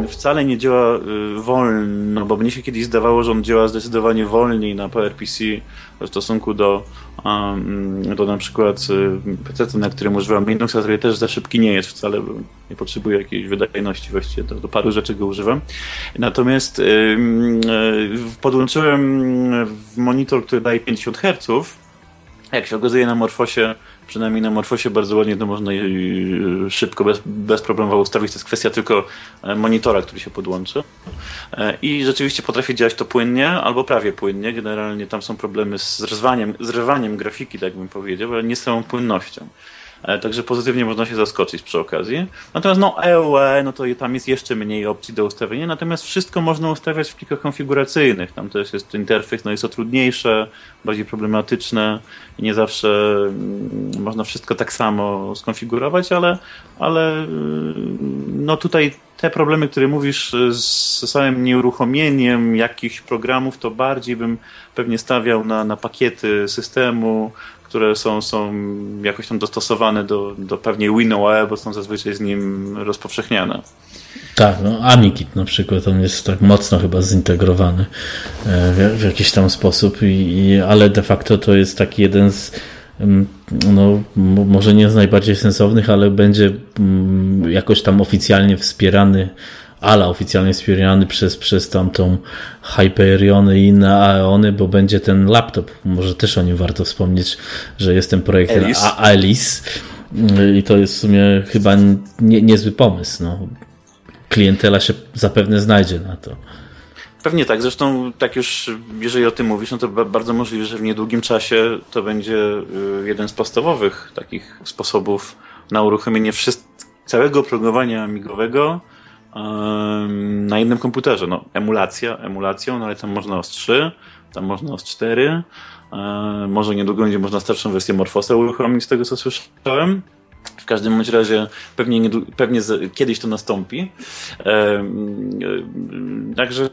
wcale nie działa y, wolno, bo mnie się kiedyś zdawało, że on działa zdecydowanie wolniej na PowerPC w stosunku do, do na przykład y, PC, na którym używam Linuxa, który też za szybki nie jest wcale, bo nie potrzebuje jakiejś wydajności właściwie, do, do paru rzeczy go używam. Natomiast y, podłączyłem monitor, który daje 50 Hz, jak się okazuje na Morfosie przynajmniej na Morfosie bardzo ładnie to można szybko, bez, bez problemu ustawić. To jest kwestia tylko e, monitora, który się podłączy. E, I rzeczywiście potrafi działać to płynnie, albo prawie płynnie. Generalnie tam są problemy z zrywaniem, zrywaniem grafiki, tak bym powiedział, ale nie z całą płynnością. E, także pozytywnie można się zaskoczyć przy okazji. Natomiast no EUE, no to tam jest jeszcze mniej opcji do ustawienia, natomiast wszystko można ustawiać w plikach konfiguracyjnych. Tam też jest interfejs, no jest to trudniejsze, bardziej problematyczne i nie zawsze mm, można wszystko tak samo skonfigurować, ale, ale mm, no tutaj te problemy, które mówisz z samym nieuruchomieniem jakichś programów, to bardziej bym pewnie stawiał na, na pakiety systemu, które są, są jakoś tam dostosowane do, do pewnie WinOE, bo są zazwyczaj z nim rozpowszechniane. Tak, no AmiKit na przykład, on jest tak mocno chyba zintegrowany e, w, w jakiś tam sposób, i, ale de facto to jest taki jeden z mm, no, może nie z najbardziej sensownych, ale będzie mm, jakoś tam oficjalnie wspierany ala oficjalnie wspierany przez, przez tamtą Hyperiony i inne Aeony, bo będzie ten laptop. Może też o nim warto wspomnieć, że jest ten projekt Alice, Alice i to jest w sumie chyba nie, niezły pomysł. No. Klientela się zapewne znajdzie na to. Pewnie tak, zresztą tak już, jeżeli o tym mówisz, no to bardzo możliwe, że w niedługim czasie to będzie y, jeden z podstawowych takich sposobów na uruchomienie całego programowania migowego na jednym komputerze. No, emulacja, emulacją, no ale tam można OS 3, tam można OS 4, może niedługo będzie można starszą wersję Morfosa uruchomić z tego co słyszałem. W każdym bądź razie pewnie, nie, pewnie kiedyś to nastąpi. E, także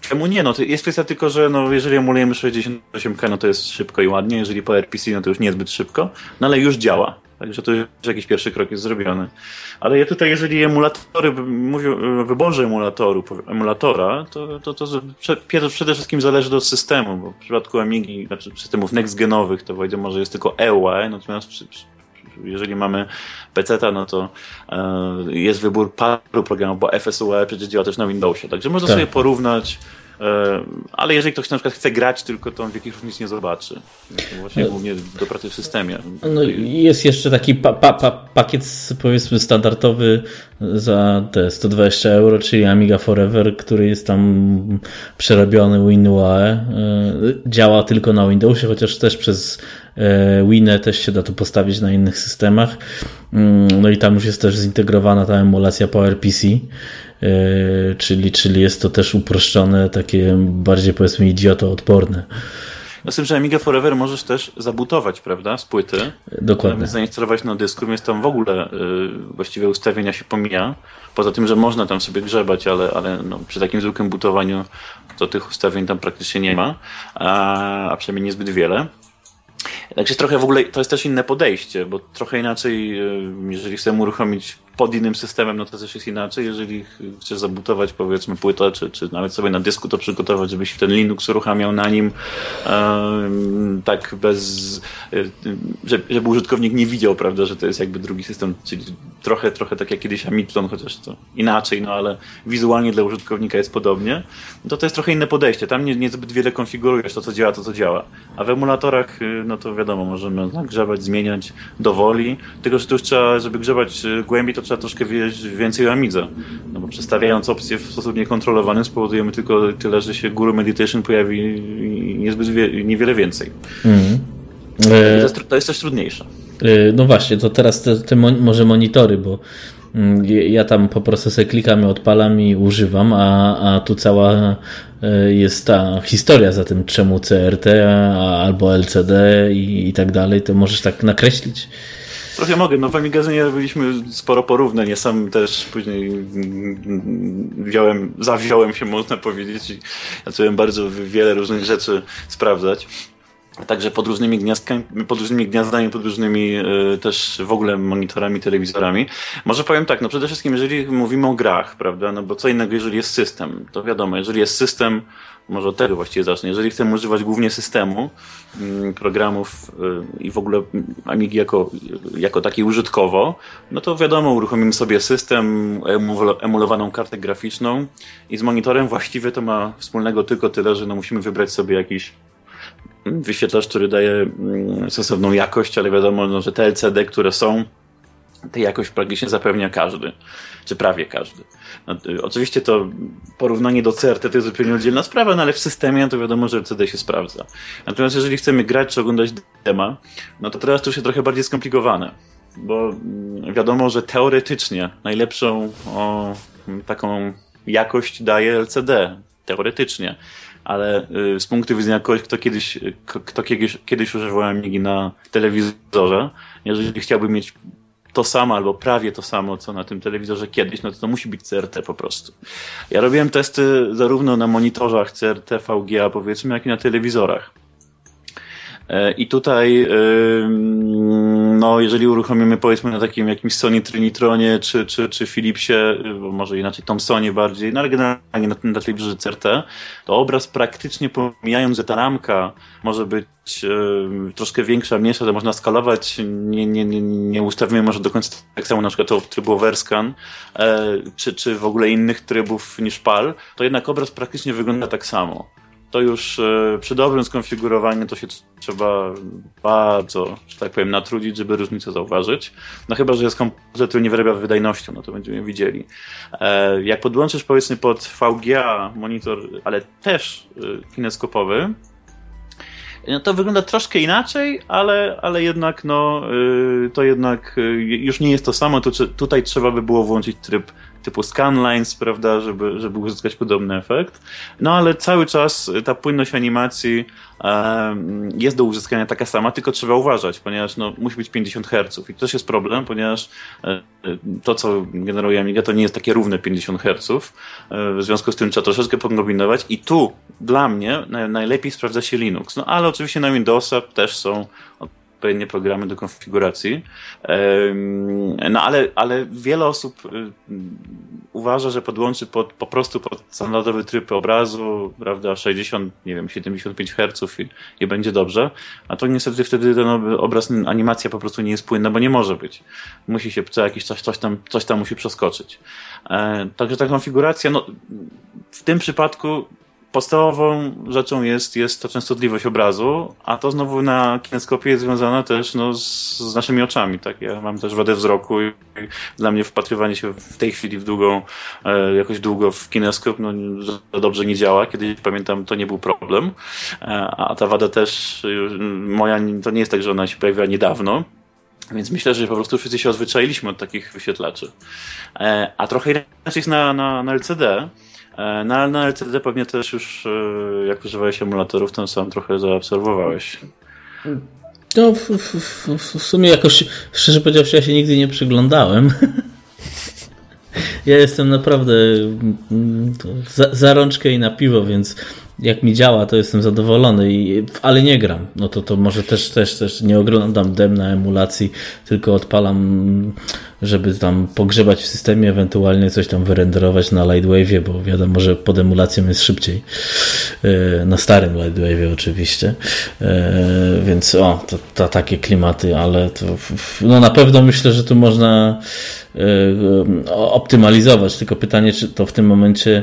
czemu nie? No, to jest kwestia tylko, że no, jeżeli emulujemy 68K, no to jest szybko i ładnie, jeżeli po RPC, no to już niezbyt szybko, no ale już działa. Także to już jakiś pierwszy krok jest zrobiony. Ale ja tutaj, jeżeli emulatory, mówię o wyborze emulatoru, emulatora, to, to, to przede wszystkim zależy od systemu, bo w przypadku Amigi, znaczy systemów next-genowych, to wiadomo, że jest tylko EUA, natomiast przy, jeżeli mamy PC, no to e, jest wybór paru programów, bo FSUE przecież działa też na Windowsie. Także można tak. sobie porównać E, ale jeżeli ktoś na przykład chce grać tylko, to on jakichś różnic nie zobaczy. Właśnie no, głównie do pracy w systemie. No, jest jeszcze taki pa, pa, pa, pakiet powiedzmy standardowy za te 120 euro, czyli Amiga Forever, który jest tam przerobiony WinUAE. E, działa tylko na Windowsie, chociaż też przez e, Winę też się da to postawić na innych systemach. Mm, no i tam już jest też zintegrowana ta emulacja PowerPC. E, czyli, czyli jest to też uproszczone, takie bardziej powiedzmy idioto-odporne. No z tym, że Amiga Forever możesz też zabutować, prawda, z płyty. Dokładnie. Zainstalować na dysku, więc tam w ogóle y, właściwie ustawienia się pomija. Poza tym, że można tam sobie grzebać, ale, ale no, przy takim zwykłym butowaniu to tych ustawień tam praktycznie nie ma, a, a przynajmniej niezbyt wiele. Także trochę w ogóle to jest też inne podejście, bo trochę inaczej, y, jeżeli chcemy uruchomić pod innym systemem, no to też jest inaczej. Jeżeli chcesz zabutować powiedzmy płytę, czy, czy nawet sobie na dysku to przygotować, żebyś ten Linux uruchamiał na nim tak bez, e, żeby użytkownik nie widział, prawda, że to jest jakby drugi system, czyli trochę, trochę tak jak kiedyś Amitlon, chociaż to inaczej, no ale wizualnie dla użytkownika jest podobnie, no to to jest trochę inne podejście. Tam nie, niezbyt wiele konfigurujesz to, co działa, to co działa. A w emulatorach, y, no to wiadomo, możemy grzebać, zmieniać dowoli, tylko że tu już trzeba, żeby grzebać y, głębiej, to trzeba troszkę wiedzieć więcej o Amidze. No bo przestawiając opcje w sposób niekontrolowany spowodujemy tylko tyle, że się Guru Meditation pojawi niezbyt wie, niewiele więcej. Mm. To, jest, to jest też trudniejsze. E, no właśnie, to teraz te, te może monitory, bo mm, ja tam po prostu sobie klikam i odpalam i używam, a, a tu cała e, jest ta historia za tym, czemu CRT albo LCD i, i tak dalej, to możesz tak nakreślić. Trochę mogę. No w Amigazynie robiliśmy sporo porównań. Ja sam też później wziąłem, zawziąłem się, można powiedzieć, i zacząłem bardzo wiele różnych rzeczy sprawdzać. Także pod różnymi gniazdkami, pod różnymi gniazdami, pod różnymi y, też w ogóle monitorami, telewizorami. Może powiem tak, no przede wszystkim jeżeli mówimy o grach, prawda, no bo co innego jeżeli jest system, to wiadomo, jeżeli jest system, może od tego właściwie zacznę. Jeżeli chcemy używać głównie systemu, mm, programów y, i w ogóle Amigi jako, jako takiej użytkowo, no to wiadomo, uruchomimy sobie system, emulowaną kartę graficzną i z monitorem właściwie to ma wspólnego tylko tyle, że no musimy wybrać sobie jakiś wyświetlacz, który daje mm, sensowną jakość, ale wiadomo, no, że te LCD, które są, tę jakość praktycznie zapewnia każdy, czy prawie każdy. No, y, oczywiście to porównanie do CRT to jest zupełnie oddzielna sprawa, no ale w systemie to wiadomo, że LCD się sprawdza. Natomiast jeżeli chcemy grać czy oglądać dema, no to teraz to jest trochę bardziej skomplikowane, bo mm, wiadomo, że teoretycznie najlepszą o, taką jakość daje LCD. Teoretycznie ale y, z punktu widzenia kogoś, kto kiedyś, kto kiedyś, kiedyś używał Amigi na telewizorze, jeżeli chciałby mieć to samo albo prawie to samo, co na tym telewizorze kiedyś, no to to musi być CRT po prostu. Ja robiłem testy zarówno na monitorzach CRT, VGA powiedzmy, jak i na telewizorach. E, I tutaj, no, jeżeli uruchomimy powiedzmy na takim jakimś Sony Trinitronie czy, czy, czy Philipsie, bo może inaczej Thomsonie bardziej, no ale generalnie na, na telewizorze CRT, to obraz praktycznie pomijając, że ta ramka może być troszkę większa, mniejsza, to można skalować, nie, nie, nie, nie ustawimy może do końca tak samo na przykład to trybu Overscan, e, czy, czy w ogóle innych trybów niż PAL, to jednak obraz praktycznie wygląda tak samo to już e, przy dobrym skonfigurowaniu to się trzeba bardzo, że tak powiem, natrudzić, żeby różnicę zauważyć. No chyba, że jest komputer, który nie wyrabia wydajnością, no to będziemy widzieli. E, jak podłączysz powiedzmy pod VGA monitor, ale też e, kineskopowy, no to wygląda troszkę inaczej, ale, ale jednak no, to jednak już nie jest to samo. Tu, tutaj trzeba by było włączyć tryb typu scanlines, prawda, żeby, żeby uzyskać podobny efekt. No ale cały czas ta płynność animacji e, jest do uzyskania taka sama, tylko trzeba uważać, ponieważ no, musi być 50 Hz i to też jest problem, ponieważ e, to, co generuje Amiga, to nie jest takie równe 50 Hz. E, w związku z tym trzeba troszeczkę pokombinować i tu dla mnie najlepiej sprawdza się Linux. No ale oczywiście na Windowsa też są odpowiednie programy do konfiguracji. No ale, ale wiele osób y, uważa, że podłączy pod, po prostu pod standardowy tryb obrazu, prawda, 60, nie wiem, 75 Hz i, i będzie dobrze, a to niestety wtedy ten obraz, animacja po prostu nie jest płynna, bo nie może być. Musi się co jakiś czas coś tam, coś tam musi przeskoczyć. E, także ta konfiguracja, no, w tym przypadku podstawową rzeczą jest, jest ta częstotliwość obrazu, a to znowu na kineskopie jest związane też no, z, z naszymi oczami. Tak? Ja mam też wadę wzroku i dla mnie wpatrywanie się w tej chwili w długą, e, jakoś długo w kineskop no, dobrze nie działa. Kiedyś pamiętam, to nie był problem, e, a ta wada też moja, to nie jest tak, że ona się pojawiła niedawno, więc myślę, że po prostu wszyscy się odzwyczailiśmy od takich wyświetlaczy. E, a trochę inaczej jest na, na, na LCD, E, na, na LCD pewnie też już, e, jak używałeś emulatorów, to sam trochę zaobserwowałeś. No, w, w, w, sumie jakoś, szczerze powiedziawszy, ja się nigdy nie przyglądałem. ja jestem naprawdę mm, za, za rączkę i na piwo, więc jak mi działa, to jestem zadowolony, i, ale nie gram. No to, to może też, też, też nie oglądam dem na emulacji, tylko odpalam, żeby tam pogrzebać w systemie, ewentualnie coś tam wyrenderować na Lightwave'ie, bo wiadomo, że pod emulacją jest szybciej. E, na starym Lightwave'ie oczywiście. E, więc o, to, to takie klimaty, ale to no na pewno myślę, że tu można e, optymalizować, tylko pytanie, czy to w tym momencie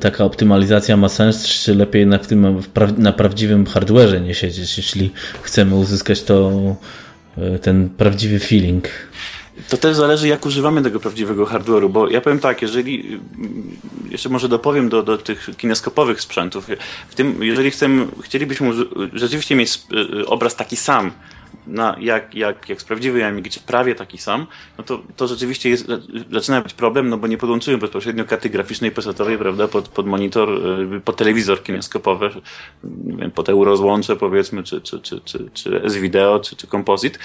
taka optymalizacja ma sens, czy lepiej w tym, na prawdziwym hardware'ze nie siedzieć, jeśli chcemy uzyskać to, ten prawdziwy feeling. To też zależy, jak używamy tego prawdziwego hardware'u, bo ja powiem tak, jeżeli, jeszcze może dopowiem do, do tych kineskopowych sprzętów, w tym, jeżeli chcemy, chcielibyśmy rzeczywiście mieć e, obraz taki sam, na, jak, jak, jak z prawdziwej Amigi, prawie taki sam, no to, to rzeczywiście jest, zaczyna być problem, no bo nie podłączyłem bezpośrednio karty graficznej pesetowej, prawda, pod, pod monitor, y, pod telewizor kineskopowy, nie wiem, pod Eurozłącze powiedzmy, czy, czy, czy, czy, czy S-Video, czy, czy Composite,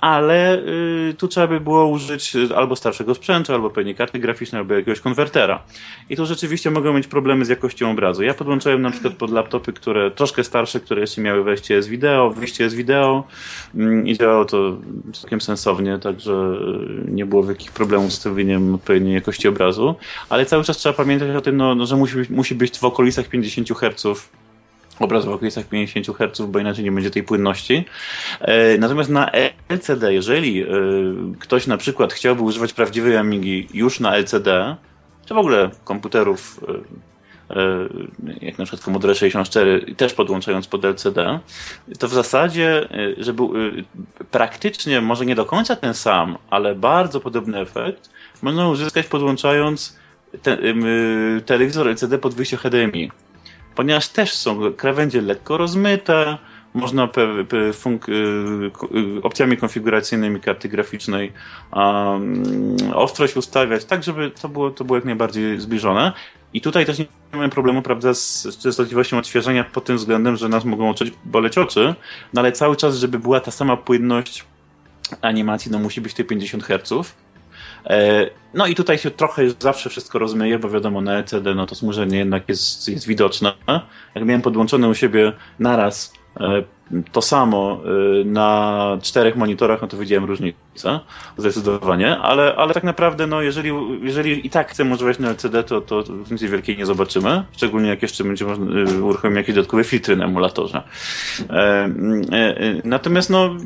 ale y, tu trzeba by było użyć albo starszego sprzętu, albo pewnie karty graficznej, albo jakiegoś konwertera. I tu rzeczywiście mogą mieć problemy z jakością obrazu. Ja podłączyłem na przykład pod laptopy, które troszkę starsze, które jeszcze miały wejście S-Video, wyjście S-Video, Mm, I działało to całkiem sensownie, także e, nie było wielkich problemów z ustawieniem odpowiedniej jakości obrazu, ale cały czas trzeba pamiętać o tym, no, no że musi być, musi być w okolicach 50 Hz obraz w okolicach 50 Hz, bo inaczej nie będzie tej płynności. E, natomiast na LCD, jeżeli e, ktoś na przykład chciałby używać prawdziwej Amigi już na LCD, czy w ogóle komputerów E, jak na przykład Commodore 64, też podłączając pod LCD, to w zasadzie, e, żeby praktycznie, może nie do końca ten sam, ale bardzo podobny efekt, można uzyskać podłączając te, telewizor LCD pod wyjście HDMI. Ponieważ też są krawędzie lekko rozmyte, można pe, pe, opcjami konfiguracyjnymi karty graficznej um, ostrość ustawiać, tak żeby to było, to było jak najbardziej zbliżone. I tutaj też nie mamy problemu, prawda, z częstotliwością odświeżenia pod tym względem, że nas mogą oczyć, boleć oczy, no ale cały czas, żeby była ta sama płynność animacji, no musi być te 50 Hz. E, no i tutaj się trochę zawsze wszystko rozmyje, bo wiadomo, na LCD no to smużenie jednak jest, jest widoczne. Jak miałem podłączone u siebie naraz e, to samo e, na czterech monitorach, no to widziałem różnicę, zdecydowanie, ale, ale tak naprawdę, no jeżeli, jeżeli i tak chcemy używać na LCD, to, to różnicy wielkiej nie zobaczymy, szczególnie jak jeszcze będzie można uruchomić jakieś dodatkowe filtry na emulatorze. Natomiast no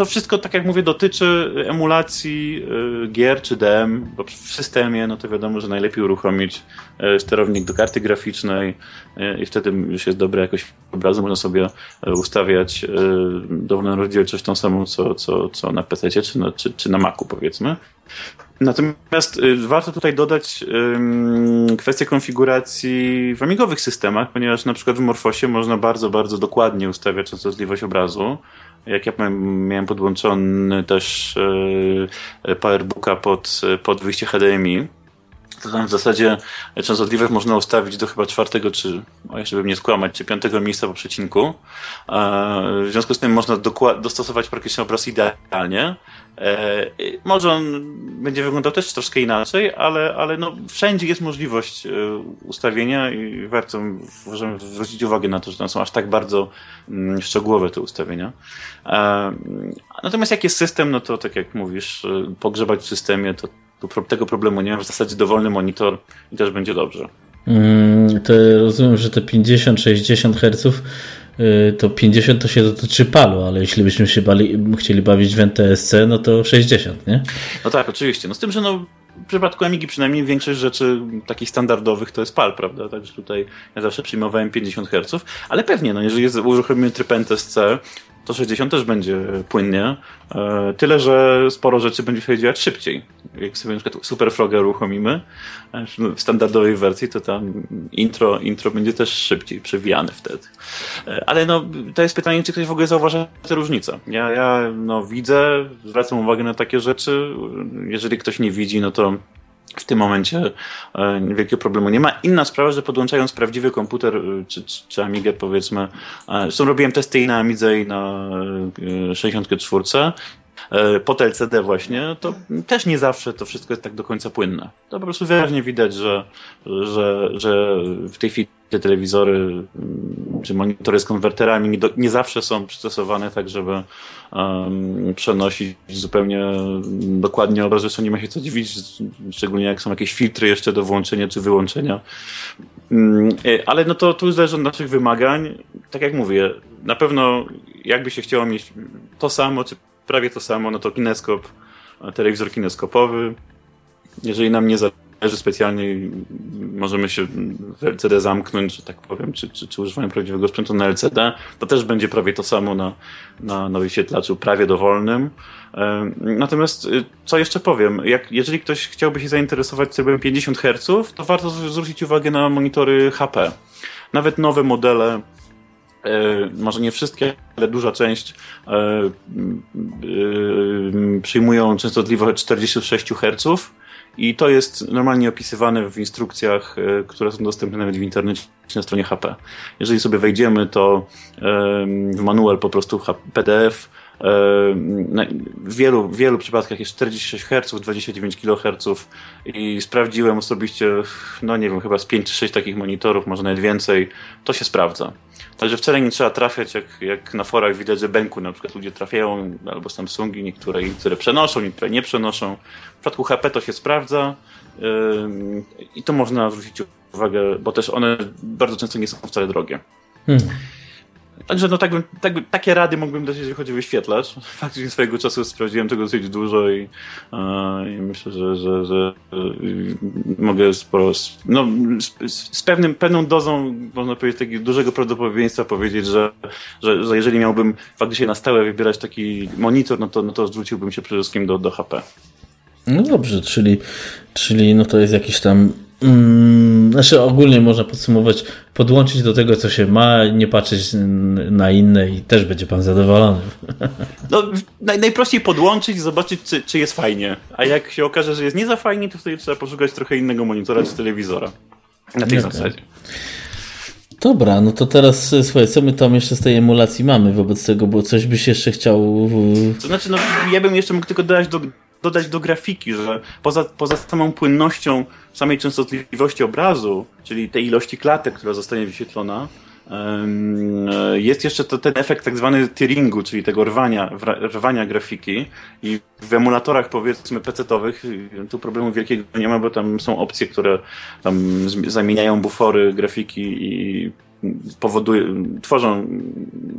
to wszystko, tak jak mówię, dotyczy emulacji y, gier czy DM, bo w systemie, no to wiadomo, że najlepiej uruchomić y, sterownik do karty graficznej y, i wtedy już jest dobra jakość obrazu, można sobie ustawiać dowolną rozdzielczość tą samą, co, co, co na PC czy na, czy, czy na Macu, powiedzmy. Natomiast warto tutaj dodać kwestię konfiguracji w amigowych systemach, ponieważ na przykład w Morfosie można bardzo, bardzo dokładnie ustawiać częstotliwość obrazu jak ja miałem podłączony też e, Powerbooka pod, pod wyjście HDMI, tam w zasadzie częstotliwość można ustawić do chyba czwartego, czy, o jeszcze bym nie skłamać, czy piątego miejsca po przecinku. W związku z tym można dostosować praktycznie obraz idealnie. E, może on będzie wyglądał też troszkę inaczej, ale, ale no, wszędzie jest możliwość e, ustawienia i warto możemy zwrócić uwagę na to, że tam są aż tak bardzo mm, szczegółowe te ustawienia. E, natomiast jak jest system, no to tak jak mówisz, pogrzebać w systemie, to, to tego problemu nie ma. W zasadzie dowolny monitor i też będzie dobrze. Mm, to rozumiem, że te 50-60 Hz Y, to 50 to się dotyczy palu, ale jeśli byśmy się bali, chcieli bawić w NTSC, no to 60, nie? No tak, oczywiście. No z tym, że no, w przypadku Amigi przynajmniej większość rzeczy takich standardowych to jest PAL, prawda? Także tutaj ja zawsze przyjmowałem 50 Hz, ale pewnie, no jeżeli jest, uruchomimy tryb NTSC, to 60 też będzie płynnie. E, tyle, że sporo rzeczy będzie się działać szybciej. Jak sobie na przykład Super Frogger uruchomimy e, w standardowej wersji, to tam intro, intro będzie też szybciej przewijane wtedy. E, ale no, to jest pytanie, czy ktoś w ogóle zauważa te różnice. Ja, ja no, widzę, zwracam uwagę na takie rzeczy. Jeżeli ktoś nie widzi, no to w tym momencie e, wielkiego problemu nie ma. Inna sprawa, że podłączając prawdziwy komputer, e, czy, czy, czy Amigę powiedzmy, e, zresztą robiłem testy i na Amidze i na 64, pod LCD właśnie, to też nie zawsze to wszystko jest tak do końca płynne. To po prostu wyraźnie widać, że, że, że w tej chwili te telewizory mm, czy monitory z konwerterami nie, do, nie zawsze są przystosowane tak, żeby um, przenosić zupełnie dokładnie obraz. Zresztą nie ma się co dziwić, szczególnie jak są jakieś filtry jeszcze do włączenia czy wyłączenia. Um, ale no to tu zależy od naszych wymagań. Tak jak mówię, na pewno jakby się chciało mieć to samo, czy prawie to samo, no to kineskop, telewizor kineskopowy. Jeżeli nam nie zależy że specjalnie możemy się w LCD zamknąć, że tak powiem, czy, czy, czy używają prawdziwego sprzętu na LCD, to też będzie prawie to samo na, na, na wyświetlaczu prawie dowolnym. Natomiast y, co jeszcze powiem, jak, jeżeli ktoś chciałby się zainteresować trybem 50 Hz, to warto zwrócić uwagę na monitory HP. Nawet nowe modele e, może nie wszystkie, ale duża część e, e, przyjmują częstotliwość 46 Hz i to jest normalnie opisywane w instrukcjach, e, które są dostępne nawet w internecie na stronie HP. Jeżeli sobie wejdziemy, to w manual po prostu PDF w wielu, wielu przypadkach jest 46 Hz, 29 kHz i sprawdziłem osobiście, no nie wiem, chyba z 5 czy 6 takich monitorów, może nawet więcej, to się sprawdza. Także wcale nie trzeba trafiać, jak, jak na forach widać, że Benku na przykład ludzie trafiają, albo Samsungi, niektóre, niektóre przenoszą, niektóre nie przenoszą. W przypadku HP to się sprawdza yy, i to można zwrócić uwagę, bo też one bardzo często nie są wcale drogie. Hmm. Także no tak, tak, takie rady mógłbym dać, jeżeli chodzi o wyświetlacz. Faktycznie swojego czasu sprawdziłem tego dosyć dużo i, i myślę, że, że, że, mogę sporo, no, z, z, pewnym, pewną dozą, można powiedzieć, takiego dużego prawdopodobieństwa powiedzieć, że, że, że jeżeli miałbym faktycznie na stałe wybierać taki monitor, no to, no to zwróciłbym się przede wszystkim do, do HP. No dobrze, czyli, czyli no to jest jakiś tam znaczy ogólnie można podsumować, podłączyć do tego, co się ma, nie patrzeć na inne i też będzie pan zadowolony. No, naj, najprościej podłączyć, zobaczyć, czy, czy jest fajnie. A jak się okaże, że jest nie za fajnie, to wtedy trzeba poszukać trochę innego monitora czy telewizora. Na tej okay. zasadzie. Dobra, no to teraz słuchaj, co my tam jeszcze z tej emulacji mamy wobec tego, bo coś byś jeszcze chciał... To znaczy, no ja bym jeszcze mógł tylko dodać do, dodać do grafiki, że poza, poza samą płynnością samej częstotliwości obrazu, czyli tej ilości klatek, która zostanie wyświetlona, jest jeszcze to, ten efekt tak zwany tearingu, czyli tego rwania, rwania grafiki. I w emulatorach powiedzmy PC-owych tu problemu wielkiego nie ma, bo tam są opcje, które tam zamieniają bufory grafiki i powodują, tworzą,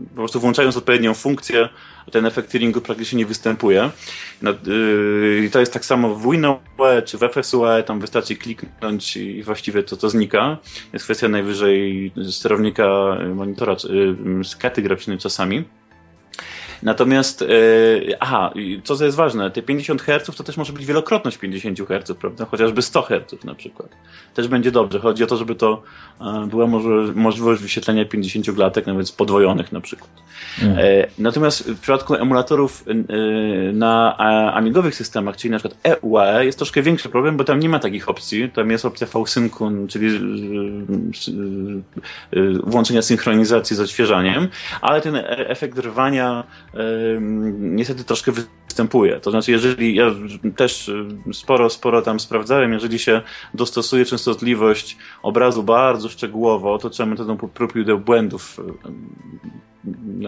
po prostu włączając odpowiednią funkcję, ten efekt tearingu praktycznie nie występuje. No, yy, to jest tak samo w WinUE czy w FSUE, tam wystarczy kliknąć i właściwie to, to znika. Jest kwestia najwyżej sterownika monitora, yy, z karty graficznej czasami. Natomiast, yy, aha, co jest ważne, te 50 Hz to też może być wielokrotność 50 Hz, prawda? Chociażby 100 Hz na przykład. Też będzie dobrze. Chodzi o to, żeby to e, była możliwość wyświetlenia 50 klatek, nawet podwojonych na przykład. Mm. E, natomiast w przypadku emulatorów na amigowych systemach, czyli na przykład EUAE, jest troszkę większy problem, bo tam nie ma takich opcji. Tam jest opcja V-Sync, czyli włączenia synchronizacji z odświeżaniem, ale ten efekt rwania niestety troszkę występuje. To znaczy, jeżeli ja też sporo, sporo tam sprawdzałem, jeżeli się dostosuje częstotliwość obrazu bardzo szczegółowo, to trzeba metodą prób i błędów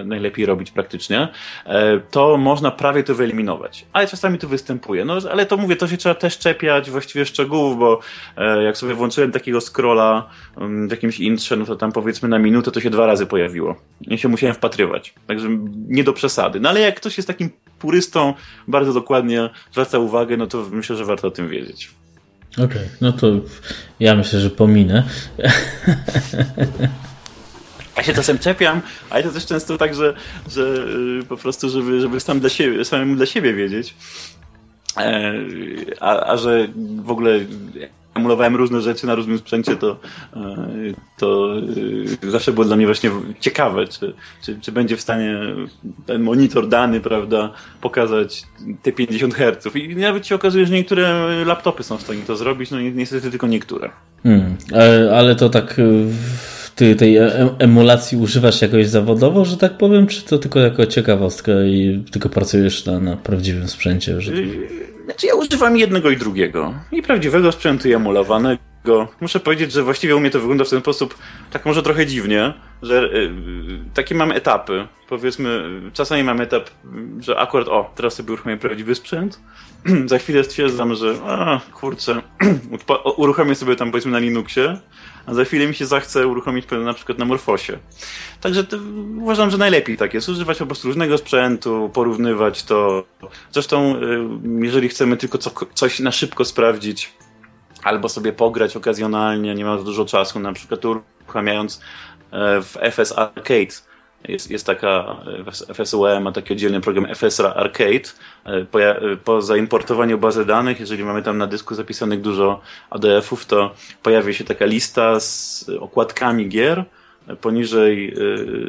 najlepiej robić praktycznie, e, to można prawie to wyeliminować. Ale czasami to występuje. No, ale to mówię, to się trzeba też czepiać właściwie szczegółów, bo e, jak sobie włączyłem takiego scrolla mm, w jakimś intrze, no to tam powiedzmy na minutę to się dwa razy pojawiło. I się musiałem wpatrywać. Także nie do przesady. No ale jak ktoś jest takim purystą, bardzo dokładnie zwraca uwagę, no to myślę, że warto o tym wiedzieć. Okej, okay, no to ja myślę, że pominę. Ja się czasem czepiam, ale to też często tak, że, że y, po prostu, żeby, żeby sam dla siebie, samemu dla siebie wiedzieć. E, a, a że w ogóle emulowałem różne rzeczy na różnym sprzęcie, to, e, to y, zawsze było dla mnie właśnie ciekawe, czy, czy, czy będzie w stanie ten monitor dany, prawda, pokazać te 50 Hz. I nawet się okazuje, że niektóre laptopy są w stanie to zrobić, no niestety tylko niektóre. Hmm, ale to tak ty tej e, emulacji używasz jakoś zawodowo, że tak powiem, czy to tylko jako ciekawostka i tylko pracujesz na, na prawdziwym sprzęcie? Że... Znaczy ja używam jednego i drugiego. I prawdziwego sprzętu i emulowanego. Muszę powiedzieć, że właściwie u mnie to wygląda w ten sposób, tak może trochę dziwnie, że yy, takie mam etapy. Powiedzmy, czasami mam etap, że akurat, o, teraz sobie uruchomię prawdziwy sprzęt. Za chwilę stwierdzam, że, a, kurczę, uruchomię sobie tam powiedzmy na Linuxie a za chwilę mi się zachce uruchomić na przykład na Morfosie. Także uważam, że najlepiej tak jest, używać po prostu różnego sprzętu, porównywać to. Zresztą, y, jeżeli chcemy tylko co, coś na szybko sprawdzić, albo sobie pograć okazjonalnie, nie ma dużo czasu, na przykład uruchamiając e, w FS Arcade, jest, jest taka, FSUE ma taki oddzielny program FS Arcade. E, po, po zaimportowaniu bazy danych, jeżeli mamy tam na dysku zapisanych dużo ADF-ów, to pojawia się taka lista z okładkami gier, poniżej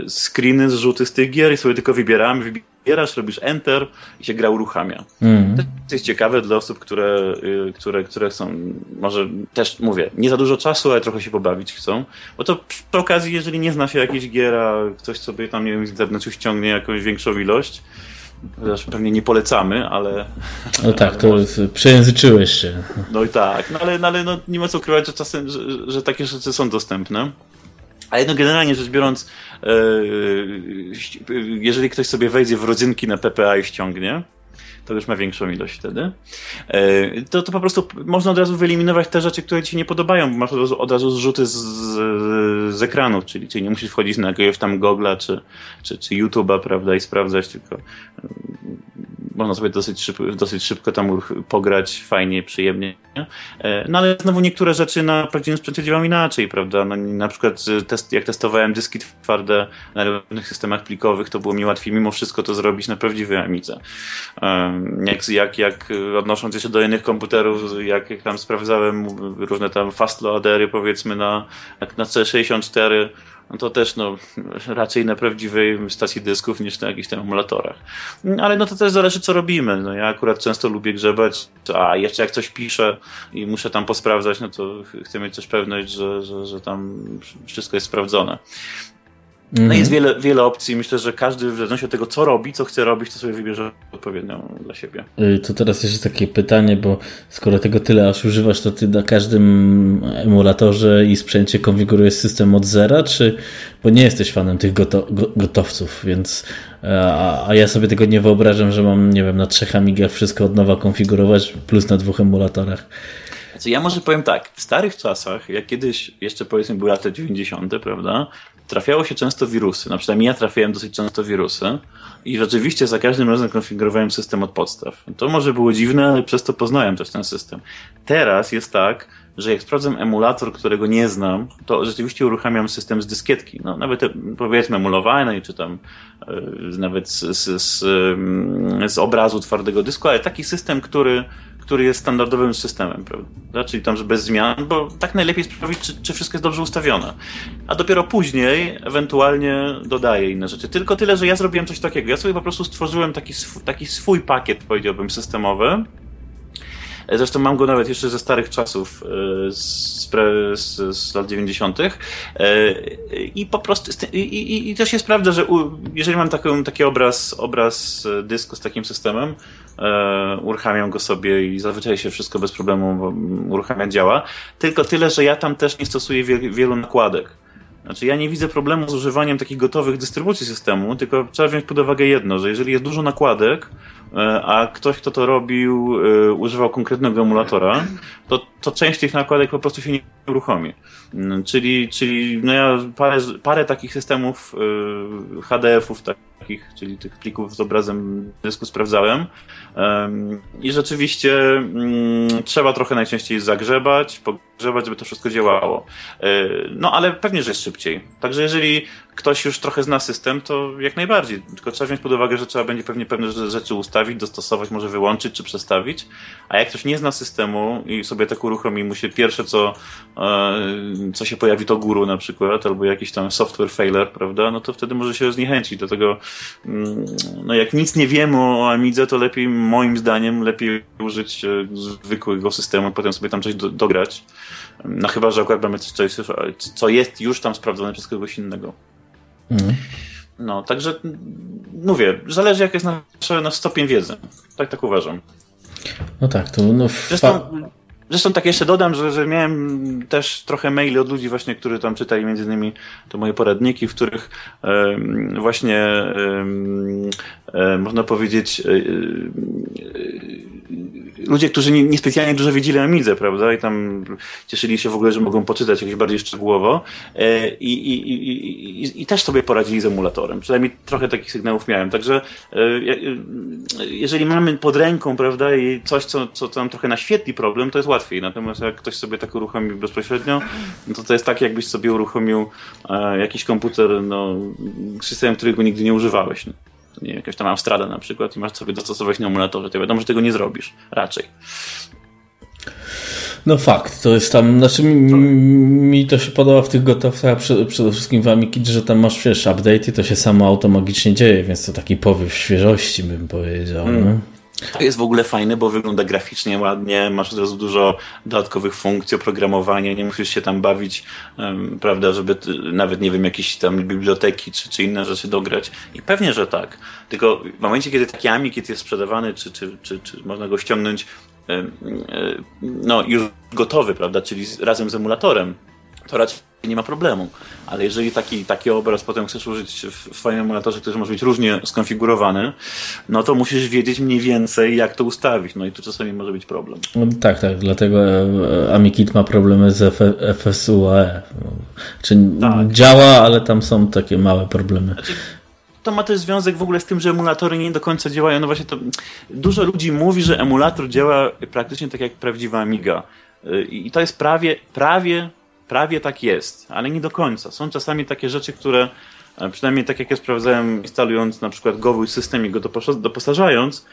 y, screeny, zrzuty z tych gier i sobie tylko wybieramy, wybierasz, robisz enter i się gra uruchamia. Mm. To jest ciekawe dla osób, które, y, które, które są, może też mówię, nie za dużo czasu, ale trochę się pobawić chcą, bo to przy okazji, jeżeli nie zna się jakiejś gier, a ktoś sobie tam, nie wiem, z internetu ściągnie jakąś większą ilość, Chociaż pewnie nie polecamy, ale. No tak, to przejęzyczyłeś się. No i tak, no ale, no, ale no, nie ma co ukrywać, że czasem, że, że takie rzeczy są dostępne. Ale no generalnie rzecz biorąc, e, jeżeli ktoś sobie wejdzie w rodzynki na PPA i ściągnie, to już ma większą ilość wtedy, e, to, to po prostu można od razu wyeliminować te rzeczy, które ci się nie podobają, bo masz od razu, od razu zrzuty z, z, z ekranów, czyli, czyli nie musisz wchodzić na jakiegoś tam Google'a czy, czy, czy YouTube'a, prawda, i sprawdzać, tylko można sobie dosyć, szybko, dosyć szybko tam pograć fajnie, przyjemnie. E, no ale znowu niektóre rzeczy na prawdziwym sprzęcie działają inaczej, prawda? No, na przykład test, jak testowałem dyski twarde na różnych systemach plikowych, to było mi łatwiej mimo wszystko to zrobić na prawdziwej Amidze. Jak, jak, jak odnosząc się do innych komputerów, jak, jak tam sprawdzałem różne tam fastloadery powiedzmy na, na C64, no to też no, raczej na prawdziwej stacji dysków niż na jakichś tam emulatorach. Ale no to też zależy, co robimy. No, ja akurat często lubię grzebać, a jeszcze jak coś piszę i muszę tam posprawdzać, no to chcę mieć też pewność, że, że, że tam wszystko jest sprawdzone. No mm. jest wiele, wiele opcji. Myślę, że każdy w zależności od tego, co robi, co chce robić, to sobie wybierze odpowiednią dla siebie. Y, to teraz jeszcze takie pytanie, bo skoro tego tyle aż używasz, to ty na każdym emulatorze i sprzęcie konfigurujesz system od zera, czy bo nie jesteś fanem tych goto, gotowców, więc a, a, ja sobie tego nie wyobrażam, że mam, nie wiem, na trzech Amigach wszystko od nowa konfigurować, plus na dwóch emulatorach. Znaczy ja może powiem tak, w starych czasach, jak kiedyś jeszcze powiedzmy były lata 90., prawda, trafiało się często wirusy. Na przykład ja trafiałem dosyć często wirusy i rzeczywiście za każdym razem konfigurowałem system od podstaw. To może było dziwne, ale przez to poznałem też ten system. Teraz jest tak, że jak sprawdzam emulator, którego nie znam, to rzeczywiście uruchamiam system z dyskietki. No, nawet powiedzmy emulowanej, czy tam yy, nawet z, z, z, z, obrazu twardego dysku, ale taki system, który, który jest standardowym systemem, prawda? Czyli tam, że bez zmian, bo tak najlepiej sprawdzić, czy, czy wszystko jest dobrze ustawione. A dopiero później ewentualnie dodaję inne rzeczy. Tylko tyle, że ja zrobiłem coś takiego. Ja sobie po prostu stworzyłem taki, sw taki swój pakiet, powiedziałbym, systemowy, Zresztą mam go nawet jeszcze ze starych czasów, e, z, z, z lat 90. E, I po prostu, i, i, i też jest prawda, że jeżeli mam taką, taki obraz, obraz dysku z takim systemem, e, uruchamiam go sobie i zazwyczaj się wszystko bez problemu uruchamia, działa. Tylko tyle, że ja tam też nie stosuję wielu nakładek. Znaczy, ja nie widzę problemu z używaniem takich gotowych dystrybucji systemu, tylko trzeba wziąć pod uwagę jedno, że jeżeli jest dużo nakładek, E, a ktoś, kto to robił, e, używał konkretnego emulatora, to, to część tych nakładek po prostu się nie uruchomi. Mm, czyli, czyli no ja parę, parę takich systemów e, HDF-ów takich, czyli tych plików z obrazem dysku sprawdzałem i rzeczywiście mm, trzeba trochę najczęściej zagrzebać, pogrzebać, żeby to wszystko działało. No ale pewnie, że jest szybciej. Także jeżeli ktoś już trochę zna system, to jak najbardziej. Tylko trzeba wziąć pod uwagę, że trzeba będzie pewnie pewne rzeczy ustawić, dostosować, może wyłączyć czy przestawić. A jak ktoś nie zna systemu i sobie tak uruchomi mu się pierwsze, co, e, co się pojawi, to guru na przykład, albo jakiś tam software failure, prawda, no to wtedy może się zniechęcić. Dlatego, mm, no jak nic nie wiemy o Amidze, to lepiej, moim zdaniem, lepiej użyć e, zwykłego systemu, potem sobie tam coś do, dograć. No chyba, że akurat mamy coś, co jest już tam sprawdzone przez kogoś innego. Mhm. No, także mówię, zależy jak jest nasz, nasz stopień wiedzy. Tak, tak uważam. No tak, to no... Zresztą, zresztą tak jeszcze dodam, że, że miałem też trochę maili od ludzi właśnie, którzy tam czytali między innymi to moje poradniki, w których um, właśnie um, um, można powiedzieć ludzie, którzy nie, niespecjalnie dużo wiedzieli o Amidze, prawda? I tam cieszyli się w ogóle, że mogą poczytać jakieś bardziej szczegółowo e, i, i, i, i, też sobie poradzili z emulatorem. Przynajmniej trochę takich sygnałów miałem. Także e, e, jeżeli mamy pod ręką, prawda, i coś, co, co, nam trochę naświetli problem, to jest łatwiej. Natomiast jak ktoś sobie tak uruchomi bezpośrednio, no to to jest tak, jakbyś sobie uruchomił jakiś komputer, no, system, którego nigdy nie używałeś. No nie, jakaś tam Amstrada na przykład i masz sobie dostosować na emulatorze, to wiadomo, że tego nie zrobisz. Raczej. No fakt, to jest tam, znaczy mi, mi to się podoba w tych gotowcach, przede, wszystkim w AmiKit, że tam masz, wiesz, update i to się samo automagicznie dzieje, więc to taki powiew świeżości bym powiedział. Mm. To jest w ogóle fajne, bo wygląda graficznie ładnie, masz od razu dużo dodatkowych funkcji oprogramowania, nie musisz się tam bawić, um, prawda, żeby nawet, nie wiem, jakieś tam biblioteki czy, czy inne rzeczy dograć. I pewnie, że tak. Tylko w momencie, kiedy taki AmiKit jest sprzedawany, czy, czy, czy, czy można go ściągnąć no, już gotowy, prawda, czyli razem z emulatorem, to raczej nie ma problemu. Ale jeżeli taki, taki obraz potem chcesz użyć w swoim emulatorze, który może być różnie skonfigurowany, no to musisz wiedzieć mniej więcej, jak to ustawić. No i tu czasami może być problem. No, tak, tak. Dlatego e, AmiKit ma problemy z FSUAE. Czy tak. działa, ale tam są takie małe problemy. Znaczy, to ma też związek w ogóle z tym, że emulatory nie do końca działają. No właśnie to dużo ludzi mówi, że emulator działa praktycznie tak jak prawdziwa Amiga. Y, I to jest prawie, prawie Prawie tak jest, ale nie do końca. Są czasami takie rzeczy, które e, przynajmniej tak jak ja sprawdzałem, instalując na przykład gowój system i go doposażając,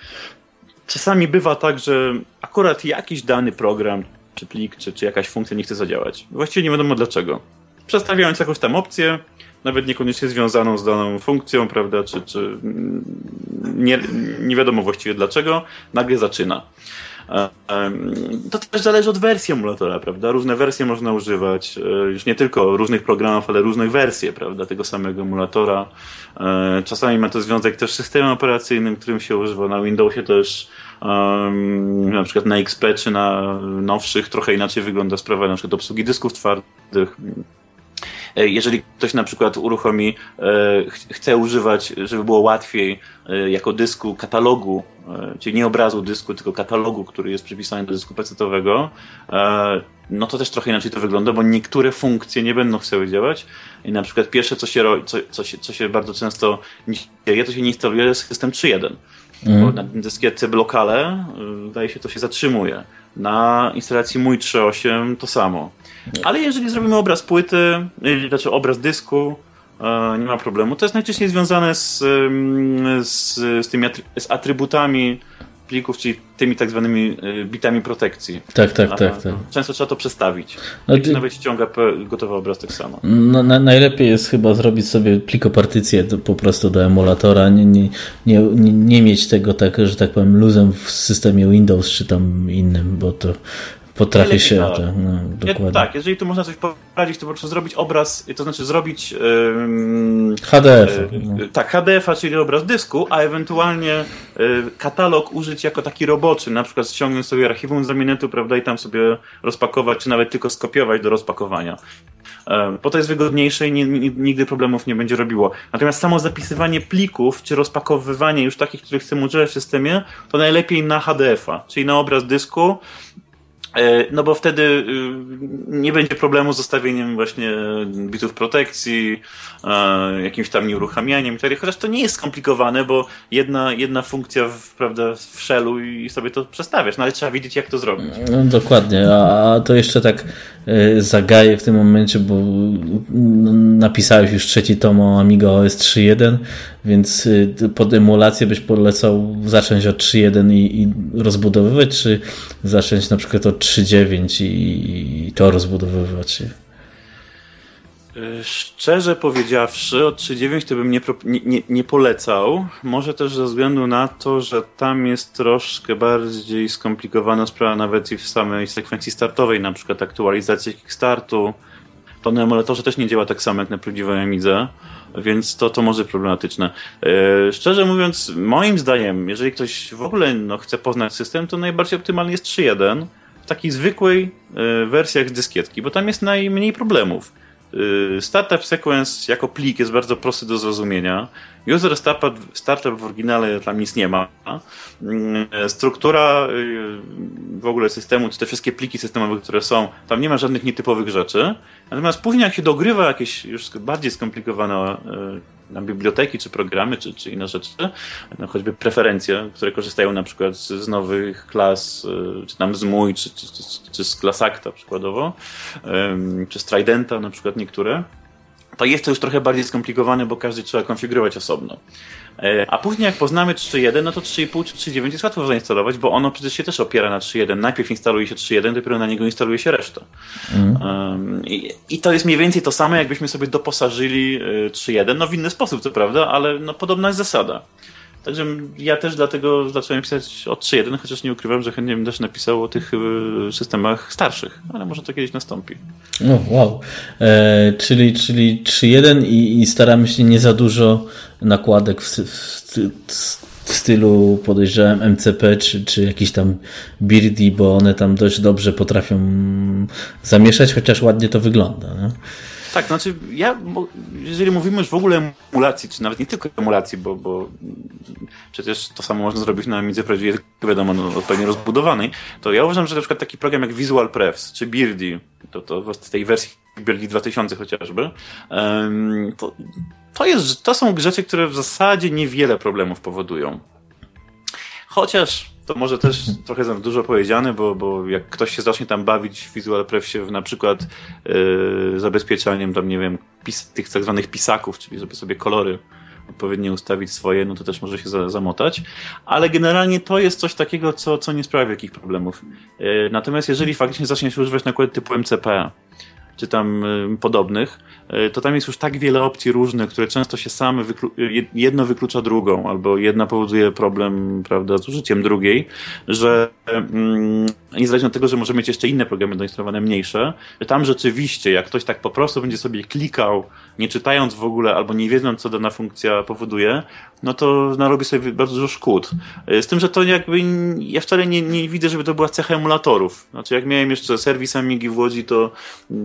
czasami bywa tak, że akurat jakiś dany program, czy plik, czy, czy jakaś funkcja nie chce zadziałać. Właściwie nie wiadomo dlaczego. Przestawiając jakąś tam opcję, nawet niekoniecznie związaną z daną funkcją, prawda, czy, czy nie, nie wiadomo właściwie dlaczego, nagle zaczyna. To też zależy od wersji emulatora, prawda? Różne wersje można używać, e, już nie tylko różnych programów, ale różnych wersji, prawda, tego samego emulatora. E, czasami ma to związek też z systemem operacyjnym, którym się używa. Na Windowsie też na przykład na XP czy na nowszych trochę inaczej wygląda sprawa na przykład obsługi dysków twardych. E, jeżeli ktoś na przykład uruchomi, chce używać, żeby było łatwiej, jako dysku katalogu, czyli nie obrazu dysku, tylko katalogu, który jest przypisany do dysku pecetowego, no to też trochę inaczej to wygląda, bo niektóre funkcje nie będą chciały działać i na przykład pierwsze, co się, co, co się, co się bardzo często dzieje, to się nie instaluje system 3.1. Mm. Bo na dyskietce blokale, wydaje się, to się zatrzymuje. Na instalacji mój 3.8 to samo. Ale jeżeli zrobimy obraz płyty, znaczy obraz dysku, e, nie ma problemu. To jest najczęściej związane z, z, z tymi z atrybutami plików, czyli tymi tak zwanymi y, bitami protekcji. Tak, tak, tak, tak. Często trzeba to przestawić. No, ty... nawet ściąga gotowy obraz tak samo. No, na, najlepiej jest chyba zrobić sobie plikopartycję po prostu do emulatora, nie, nie, nie, nie mieć tego tak, że tak powiem, luzem w systemie Windows czy tam innym, bo to Potrafi się, tak, no, dokładnie. tak, jeżeli tu można coś poradzić, to po prostu zrobić obraz, to znaczy zrobić HDF. Yy, no. Tak, HDF-a, czyli obraz dysku, a ewentualnie yy, katalog użyć jako taki roboczy, na przykład ściągnąć sobie archiwum z zamiennetu, prawda, i tam sobie rozpakować, czy nawet tylko skopiować do rozpakowania. Bo to jest wygodniejsze i nigdy problemów nie będzie robiło. Natomiast samo zapisywanie plików, czy rozpakowywanie już takich, których chcemy używać w systemie, to najlepiej na HDF-a, czyli na obraz dysku, no bo wtedy y, nie będzie problemu z zostawieniem właśnie bitów protekcji, e, jakimś tam nieuruchamianiem itd. Chociaż to nie jest skomplikowane, bo jedna, jedna funkcja w, prawda, w shellu i sobie to przestawiasz, no ale trzeba wiedzieć jak to zrobić. No, dokładnie, a, to jeszcze tak e, zagaję w tym momencie, bo napisałeś już trzeci tom o Amiga OS 3.1, więc y, pod emulację byś polecał zacząć od 3.1 i, i rozbudowywać, czy zacząć na przykład od 3.9 i, i to rozbudowywać? E, szczerze powiedziawszy, od 3.9 to bym nie, nie, nie, polecał. Może też ze względu na to, że tam jest troszkę bardziej skomplikowana sprawa nawet i w samej sekwencji startowej, na przykład aktualizacja Kickstartu. To na emulatorze też nie działa tak samo jak na prawdziwej Amidze więc to, to może problematyczne. E, szczerze mówiąc, moim zdaniem, jeżeli ktoś w ogóle no, chce poznać system, to najbardziej optymalny jest 3.1 w takiej zwykłej e, wersjach z dyskietki, bo tam jest najmniej problemów. E, startup sequence jako plik jest bardzo prosty do zrozumienia. User startup, startup w oryginale tam nic nie ma. Mm, struktura w ogóle systemu, czy te wszystkie pliki systemowe, które są, tam nie ma żadnych nietypowych rzeczy. Natomiast później jak się dogrywa jakieś już bardziej skomplikowane e, na biblioteki, czy programy, czy, czy inne rzeczy, no choćby preferencje, które korzystają na przykład z nowych klas, e, czy tam z MUI, czy, czy, czy, czy z Klasakta przykładowo, czy z Tridenta na przykład niektóre, to jest to już trochę bardziej skomplikowane, bo każdy trzeba konfigurować osobno. E, a później jak poznamy 3.1, no to 3.5 czy 3.9 jest łatwo zainstalować, bo ono przecież się też opiera na 3.1. Najpierw instaluje się 3.1, dopiero na niego instaluje się reszta. Mm. Um, i, i, to jest mniej więcej to samo, jakbyśmy sobie doposażyli 3.1, e, no w inny sposób, co prawda, ale no podobna jest zasada. Także ja też dlatego zacząłem pisać od 3.1, chociaż nie ukrywam, że chętnie bym też napisał o tych e, systemach starszych, ale może to kiedyś nastąpi. No, wow. E, czyli czyli 3.1 i, i staramy się nie za dużo nakładek w, w, w stylu podejrzewam MCP czy, czy jakiś tam Birdi, bo one tam dość dobrze potrafią zamieszać, chociaż ładnie to wygląda. Tak, znaczy ja, jeżeli mówimy już w ogóle emulacji, czy nawet nie tylko emulacji, bo, bo przecież to samo można zrobić na Amidze prawdziwie, wiadomo, no, odpowiednio rozbudowanej, to ja uważam, że na przykład taki program jak Visual Prefs, czy Beardy, to, to w tej wersji Beardy 2000 chociażby, to, to, jest, to są rzeczy, które w zasadzie niewiele problemów powodują. Chociaż to może też trochę za dużo powiedziane, bo, bo jak ktoś się zacznie tam bawić w Visual Prefsie w na przykład yy, zabezpieczaniem tam, nie wiem, pis, tych tak zwanych pisaków, czyli żeby sobie kolory odpowiednio ustawić swoje, no to też może się za, zamotać. Ale generalnie to jest coś takiego, co, co nie sprawia jakichś problemów. Yy, natomiast jeżeli faktycznie zacznie się używać nakłady typu MCP, czy tam y, podobnych, y, to tam jest już tak wiele opcji różnych, które często się same, wyklu jedno wyklucza drugą, albo jedna powoduje problem, prawda, z użyciem drugiej, że mm, niezależnie od tego, że możemy mieć jeszcze inne programy doinstalowane mniejsze, tam rzeczywiście, jak ktoś tak po prostu będzie sobie klikał, nie czytając w ogóle, albo nie wiedząc, co dana funkcja powoduje, no to narobi sobie bardzo dużo szkód. Z tym, że to jakby ja wcale nie, nie widzę, żeby to była cecha emulatorów. Znaczy jak miałem jeszcze serwis Amigi w Łodzi, to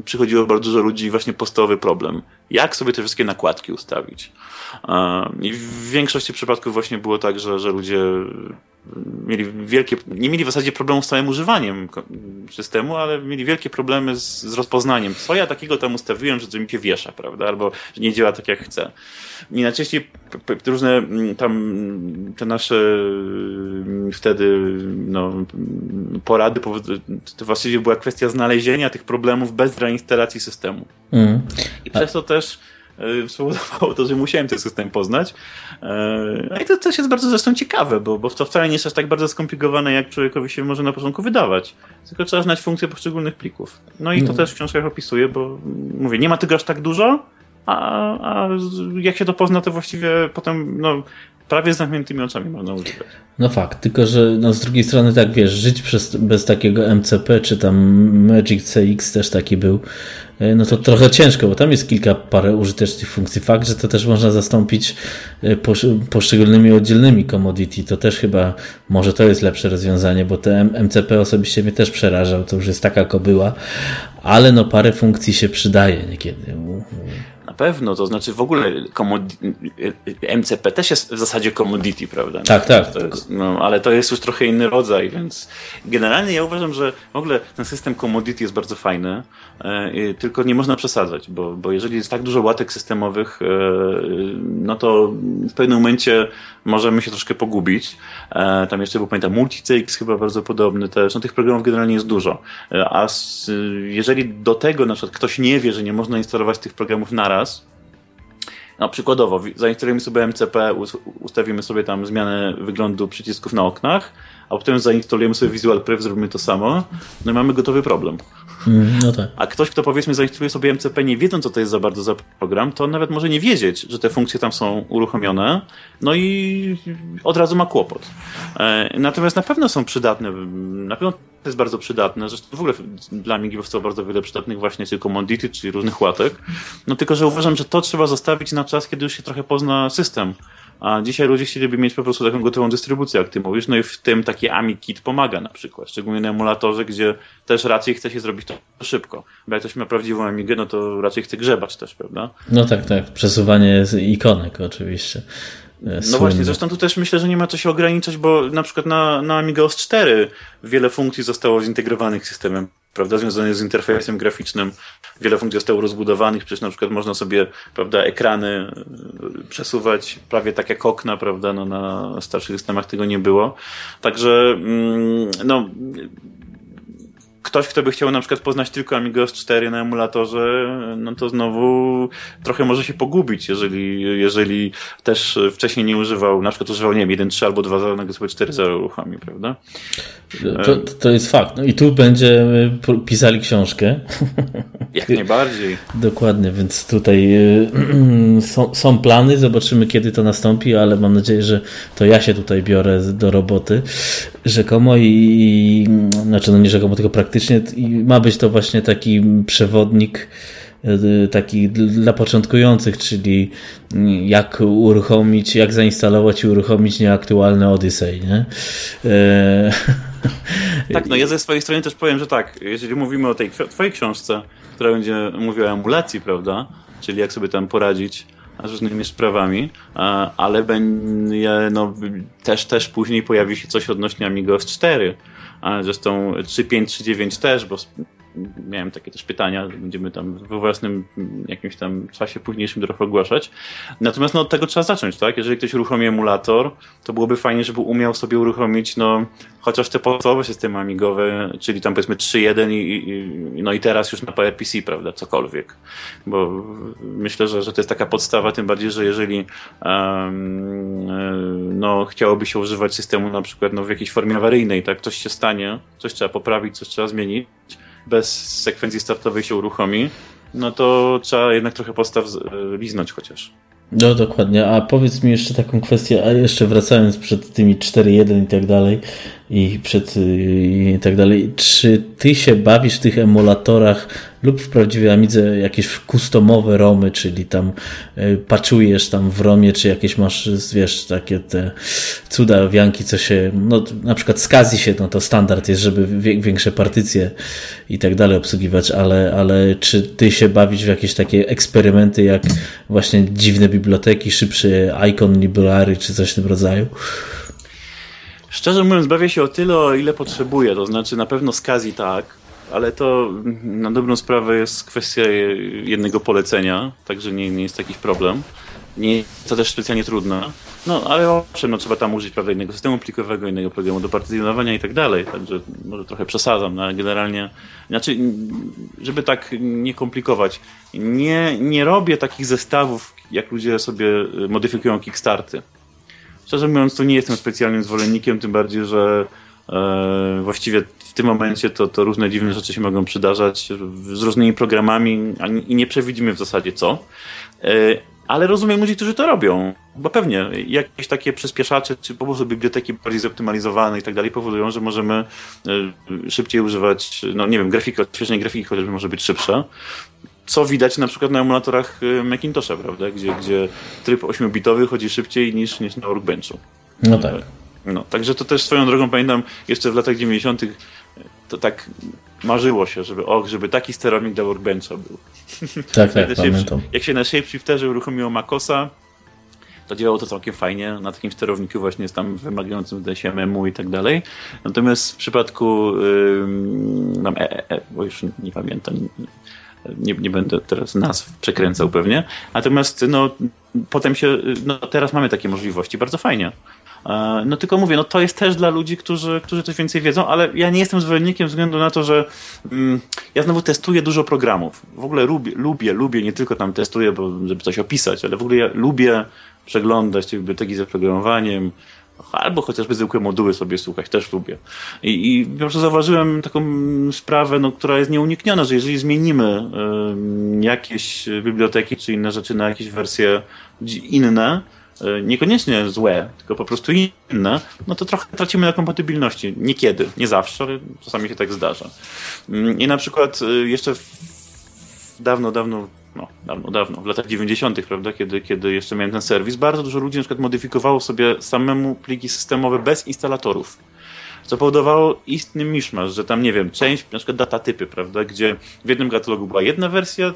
przychodziło bardzo dużo ludzi właśnie podstawowy problem. Jak sobie te wszystkie nakładki ustawić? I w większości przypadków właśnie było tak, że, że ludzie mieli wielkie, nie mieli w zasadzie problemu z całym używaniem systemu, ale mieli wielkie problemy z, z rozpoznaniem. Co ja takiego tam ustawiłem, że to mi się wiesza, prawda? Albo że nie działa tak jak chcę. I najczęściej różne mm, tam te nasze mm, wtedy no, porady, to właściwie była kwestia znalezienia tych problemów bez reinstalacji systemu. Mm. I przez to też spowodowało to, że musiałem ten system poznać. E, no i to też jest bardzo zresztą ciekawe, bo, bo to wcale nie jest aż tak bardzo skomplikowane, jak człowiekowi się może na początku wydawać. Tylko trzeba znać funkcje poszczególnych plików. No i to no. też w książkach opisuję, bo mówię, nie ma tego aż tak dużo, a, a jak się to pozna, to właściwie potem no, prawie z zamkniętymi oczami można używać. No fakt, tylko że no, z drugiej strony tak wiesz, żyć przez, bez takiego MCP czy tam Magic CX też taki był, no to trochę ciężko, bo tam jest kilka parę użytecznych funkcji. Fakt, że to też można zastąpić e, poszczególnymi oddzielnymi commodity, to też chyba może to jest lepsze rozwiązanie, bo te MCP osobiście mnie też przerażał, to już jest taka kobyła, ale no parę funkcji się przydaje niekiedy pewno, to znaczy w ogóle MCP też jest w zasadzie commodity, prawda? Tak, tak. To jest, no, ale to jest już trochę inny rodzaj, więc generalnie ja uważam, że w ogóle ten system commodity jest bardzo fajny, e, tylko nie można przesadzać, bo, bo jeżeli jest tak dużo łatek systemowych, e, no to w pewnym momencie możemy się troszkę pogubić. E, tam jeszcze był, pamiętam, MultiCX chyba bardzo podobny też. No tych programów generalnie jest dużo. A jeżeli do tego na przykład ktoś nie wie, że nie można instalować tych programów naraz. No, przykładowo, zainstalujemy sobie MCP, ustawimy sobie tam zmianę wyglądu przycisków na oknach, a potem zainstalujemy sobie Visual Prev, zrobimy to samo, no i mamy gotowy problem. Mm, no tak. A ktoś, kto powiedzmy zainstaluje sobie MCP nie wiedząc, co to jest za bardzo za program, to nawet może nie wiedzieć, że te funkcje tam są uruchomione, no i od razu ma kłopot. E, natomiast na pewno są przydatne, na pewno to jest bardzo przydatne, zresztą w ogóle dla mnie powstało bardzo wiele przydatnych właśnie tylko commodity, czyli różnych łatek, no tylko, że uważam, że to trzeba zostawić na czas, kiedy już się trochę pozna system. A dzisiaj ludzie chcieliby mieć po prostu taką gotową dystrybucję, jak ty mówisz, no i w tym taki AmiKit pomaga na przykład, szczególnie na emulatorze, gdzie też raczej chce się zrobić to szybko. Bo jak ktoś ma prawdziwą Amigę, no to raczej chce grzebać też, prawda? No tak, tak. Przesuwanie ikonek oczywiście. E, no właśnie, zresztą tu też myślę, że nie ma co się ograniczać, bo na przykład na, na Amiga OS 4 wiele funkcji zostało zintegrowanych systemem prawda, związane z interfejsem graficznym. Wiele funkcji zostało rozbudowanych, przecież na przykład można sobie, prawda, ekrany e, przesuwać prawie tak jak okna, prawda, no na starszych systemach tego nie było. Także, mm, no, ktoś, kto by chciał na przykład poznać tylko Amigos 4 na emulatorze, no to znowu trochę może się pogubić, jeżeli, jeżeli też wcześniej nie używał, na przykład używał, nie wiem, 1.3 albo 2.0, nagle sobie 4.0 uruchomi, prawda? To, to jest fakt. No i tu będziemy pisali książkę. Jak najbardziej. Dokładnie, więc tutaj y, są, są plany, zobaczymy kiedy to nastąpi, ale mam nadzieję, że to ja się tutaj biorę do roboty rzekomo i, znaczy no nie rzekomo, tylko praktycznie ma być to właśnie taki przewodnik y, taki dla początkujących, czyli jak uruchomić, jak zainstalować i uruchomić nieaktualne Odyssey, nie? E... Tak, no ja ze swojej strony też powiem, że tak, jeżeli mówimy o tej twojej książce, która będzie mówiła o emulacji, prawda, czyli jak sobie tam poradzić z różnymi sprawami, ale będzie, no, też, też później pojawi się coś odnośnie Amigos 4, zresztą 3.5, 3.9 też, bo miałem takie też pytania, będziemy tam we własnym jakimś tam czasie późniejszym trochę ogłaszać. Natomiast no, od tego trzeba zacząć, tak? Jeżeli ktoś uruchomi emulator, to byłoby fajnie, żeby umiał sobie uruchomić no, chociaż te podstawowe systemy amigowe, czyli tam powiedzmy 3.1 i, i, no i teraz już na PowerPC, prawda, cokolwiek. Bo myślę, że, że to jest taka podstawa, tym bardziej, że jeżeli um, no, chciałoby się używać systemu na przykład no, w jakiejś formie awaryjnej, tak, coś się stanie, coś trzeba poprawić, coś trzeba zmienić, bez sekwencji startowej się uruchomi, no to trzeba jednak trochę postaw e, liznąć chociaż. No dokładnie, a powiedz mi jeszcze taką kwestię, a jeszcze wracając przed tymi 4.1 i tak dalej, i przed i tak dalej. Czy ty się bawisz w tych emulatorach lub w prawdziwej Amidze jakieś customowe romy, czyli tam y, paczujesz tam w romie, czy jakieś masz, wiesz, takie te cuda wianki, co się, no na przykład z Kazi się, no to standard jest, żeby większe partycje i tak dalej obsługiwać, ale, ale czy ty się bawisz w jakieś takie eksperymenty, jak właśnie dziwne biblioteki, szybszy Icon Library, czy coś w tym rodzaju? Szczerze mówiąc, bawię się o tyle, o ile potrzebuję. To znaczy, na pewno z Kazi tak, ale to na dobrą sprawę jest kwestia jednego polecenia, także nie, nie jest jakiś problem. Nie jest to też specjalnie trudne. No, ale owszem, no, trzeba tam użyć prawda, innego systemu plikowego, innego programu do partycjonowania i tak dalej, także może trochę przesadzam, no, ale generalnie, znaczy, żeby tak nie komplikować, nie, nie robię takich zestawów, jak ludzie sobie modyfikują Kickstarty. Szczerze mówiąc, to nie jestem specjalnym zwolennikiem, tym bardziej, że e, właściwie w tym momencie to, to różne dziwne rzeczy się mogą przydarzać z różnymi programami i nie przewidzimy w zasadzie co. E, ale rozumiem ludzi, którzy to robią, bo pewnie jakieś takie przyspieszacze, czy po prostu biblioteki bardziej zoptymalizowane i tak dalej powodują, że możemy e, szybciej używać, no nie wiem, grafiki, odświeżenie grafiki chociażby może być szybsza co widać na przykład na emulatorach y, Macintosha, prawda? Gdzie, gdzie tryb 8-bitowy chodzi szybciej niż, niż na Workbenchu. No tak. No, także to też swoją drogą pamiętam jeszcze w latach 90. to tak marzyło się, żeby och, żeby taki sterownik dla Workbencha był. Tak, tak, pamiętam. Jak się na Shapeshifterze uruchomiło Macosa, to działało to całkiem fajnie na takim sterowniku właśnie z tam wymagającym DSM-u i tak dalej. Natomiast w przypadku yy, tam e, e, e, bo już nie pamiętam, nie, nie będę teraz nazw przekręcał pewnie. Natomiast no, potem się, no teraz mamy takie możliwości, bardzo fajnie. E, no tylko mówię, no to jest też dla ludzi, którzy, którzy coś więcej wiedzą, ale ja nie jestem zwolennikiem względu na to, że mm, ja znowu testuję dużo programów. W ogóle lubię, lubię, lubię, nie tylko tam testuję, bo, żeby coś opisać, ale w ogóle ja lubię przeglądać te biblioteki z oprogramowaniem, albo chociażby zwykłe moduły sobie słuchać, też lubię. I, i po prostu zauważyłem taką sprawę, no, która jest nieunikniona, że jeżeli zmienimy y, jakieś biblioteki czy inne rzeczy na jakieś wersje inne, y, niekoniecznie złe, tylko po prostu inne, no to trochę tracimy na kompatybilności. Niekiedy, nie zawsze, ale czasami się tak zdarza. Y, I na przykład y, jeszcze w, dawno, dawno no, dawno, dawno, w latach 90., prawda, kiedy, kiedy jeszcze miałem ten serwis, bardzo dużo ludzi na przykład modyfikowało sobie samemu pliki systemowe bez instalatorów. Co powodowało istny miszmasz, że tam, nie wiem, część, na przykład datatypy, prawda, gdzie w jednym katalogu była jedna wersja,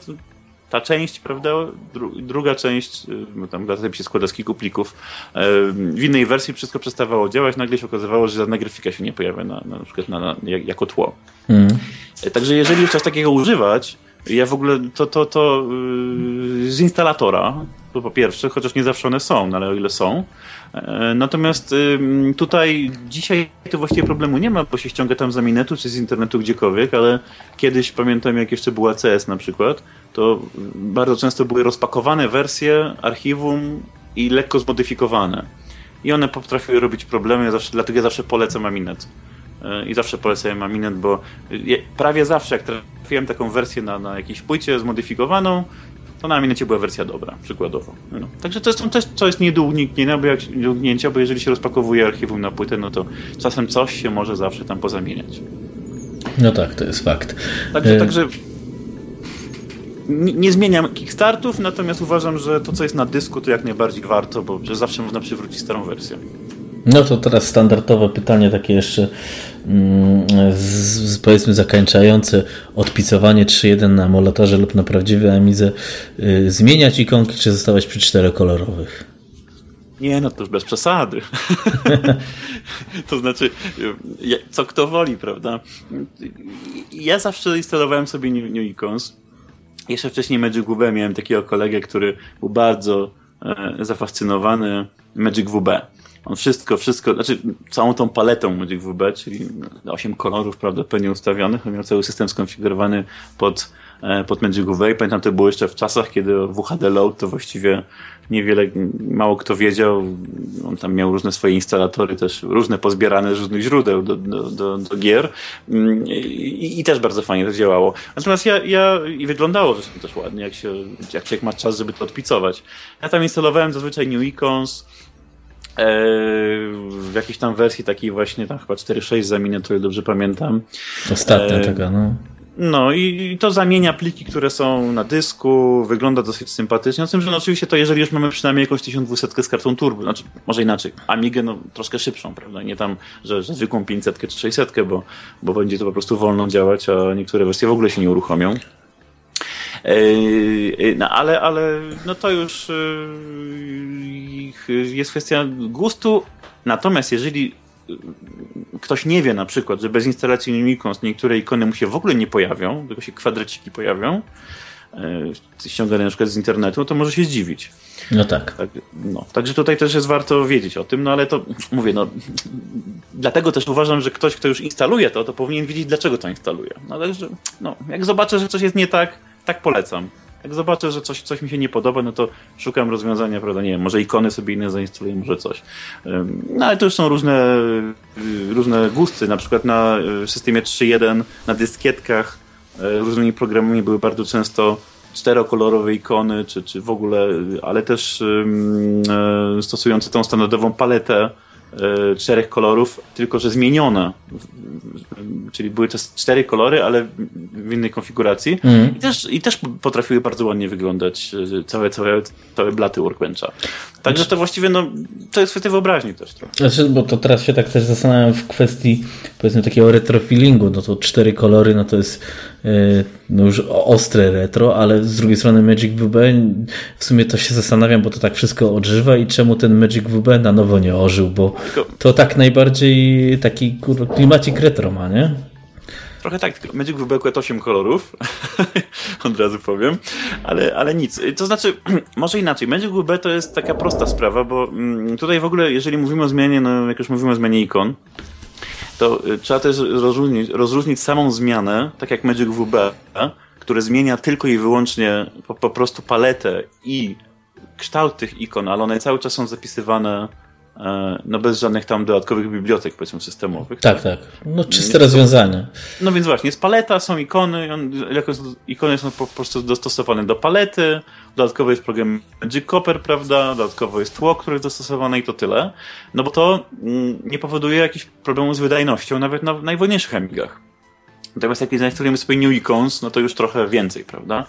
ta część, prawda, dru, druga część, y, no tam datatyp się składa z kilku plików, e, w innej wersji wszystko przestawało działać, nagle się okazywało, że żadna grafika się nie pojawia na, na, na przykład na, na, jako tło. Mm. Także jeżeli już coś takiego używać, ja w ogóle to, to, to yy, z instalatora, to po pierwsze, chociaż nie zawsze one są, no ale o ile są. E, natomiast tutaj dzisiaj to właściwie problemu nie ma, bo się ściąga tam z Aminetu czy z internetu gdziekolwiek, ale kiedyś pamiętam, jak jeszcze była CS na przykład, to bardzo często były rozpakowane wersje archiwum i lekko zmodyfikowane. I one potrafiły robić problemy, zawsze, dlatego ja zawsze polecam Aminet i zawsze polecałem Aminet, bo prawie zawsze jak trafiłem taką wersję na, na jakiejś płycie zmodyfikowaną, to na Aminecie była wersja dobra, przykładowo. No. Także to jest, jest, to jest nie do bo, jak, do uniknięcia, bo jeżeli się rozpakowuje archiwum na płytę, no to czasem coś się może zawsze tam pozamieniać. No tak, to jest fakt. Także, e... także nie, nie, zmieniam Kickstartów, natomiast uważam, że to, co jest na dysku, to jak najbardziej warto, bo zawsze można przywrócić starą wersję. No to teraz standardowe pytanie, takie jeszcze mm, z, powiedzmy zakończające odpicowanie 3.1 na emulatorze lub na prawdziwej Amidze. Y, zmieniać ikonki, czy zostawać przy czterokolorowych? Nie, no to już bez przesady. to znaczy, co kto woli, prawda? Ja zawsze instalowałem sobie New, New Icons. Jeszcze wcześniej Magic WB miałem takiego kolegę, który był bardzo e, zafascynowany Magic WB. On wszystko, wszystko, znaczy całą tą paletą Magic WB, czyli 8 kolorów prawdopodobnie ustawionych, on miał cały system skonfigurowany pod, e, pod Magic WB pamiętam to było jeszcze w czasach, kiedy WHD Load to właściwie niewiele, mało kto wiedział. On tam miał różne swoje instalatory, też różne pozbierane z różnych źródeł do, do, do, do gier mm, I, I, też bardzo fajnie to działało. Natomiast ja, ja i wyglądało zresztą też ładnie, jak się, jak człowiek ma czas, żeby to odpicować. Ja tam instalowałem zazwyczaj New Icons, w jakiejś tam wersji takiej właśnie, tam chyba 4.6 zamienia, to dobrze pamiętam. Ostatnia e, taka, no. No i to zamienia pliki, które są na dysku, wygląda dosyć sympatycznie. Z tym, że no oczywiście to jeżeli już mamy przynajmniej jakąś 1200 z kartą turbo, znaczy może inaczej, Amigę no troszkę szybszą, prawda? Nie tam, że, że zwykłą 500 czy 600, bo, bo będzie to po prostu wolno działać, a niektóre wersje w ogóle się nie uruchomią. No ale, ale no to już jest kwestia gustu. Natomiast jeżeli ktoś nie wie na przykład, że bez instalacji Lumicons niektóre ikony mu się w ogóle nie pojawią, tylko się kwadraciki pojawią, e, ściągane na przykład z internetu, to może się zdziwić. No tak. tak. no, także tutaj też jest warto wiedzieć o tym, no ale to mówię, no dlatego też uważam, że ktoś, kto już instaluje to, to powinien wiedzieć, dlaczego to instaluje. No także, no, jak zobaczę, że coś jest nie tak, tak polecam. Jak zobaczę, że coś, coś mi się nie podoba, no to szukam rozwiązania, prawda, nie wiem, może ikony sobie inne zainstaluję, może coś. No ale to już są różne, y, różne gusty, na przykład na y, systemie 3.1, na dyskietkach y, różnymi programami były bardzo często czterokolorowe ikony, czy, czy w ogóle, ale też stosujące tą standardową paletę. E, czterech kolorów, tylko że zmienione. Czyli były to cztery kolory, ale w innej konfiguracji. Mm. I, też, I też potrafiły bardzo ładnie wyglądać e, całe, całe, całe blaty Workbencha. Także to właściwie no, to jest kwestia wyobraźni też trochę. Znaczy, bo to teraz się tak też zastanawiam w kwestii powiedzmy takiego retrofeelingu, no to cztery kolory, no to jest E, no już ostre retro, ale z drugiej strony Magic WB w sumie to się zastanawiam, bo to tak wszystko odżywa i czemu ten Magic WB na nowo nie ożył, bo to tak najbardziej taki klimacik retro ma, nie? Trochę tak, Magic WB akurat 8 kolorów, od razu powiem, ale, ale nic. To znaczy, może inaczej, Magic WB to jest taka prosta sprawa, bo mm, tutaj w ogóle, jeżeli mówimy o zmianie, no jak już mówimy o zmianie ikon, to y, trzeba też rozróżnić, rozróżnić samą zmianę, tak jak Magic WB, które zmienia tylko i wyłącznie po, po prostu paletę i kształt tych ikon, ale one cały czas są zapisywane no bez żadnych tam dodatkowych bibliotek, powiedzmy, systemowych. Tak, tak. No czyste rozwiązanie. No więc właśnie, jest paleta, są ikony, on, ikony są po prostu dostosowane do palety, dodatkowo jest program Magic Copper, prawda, dodatkowo jest tło, które jest dostosowane i to tyle. No bo to mm, nie powoduje jakichś problemów z wydajnością nawet na najwolniejszych Amigach. Natomiast jak zainstalujemy sobie New Icons, no to już trochę więcej, prawda?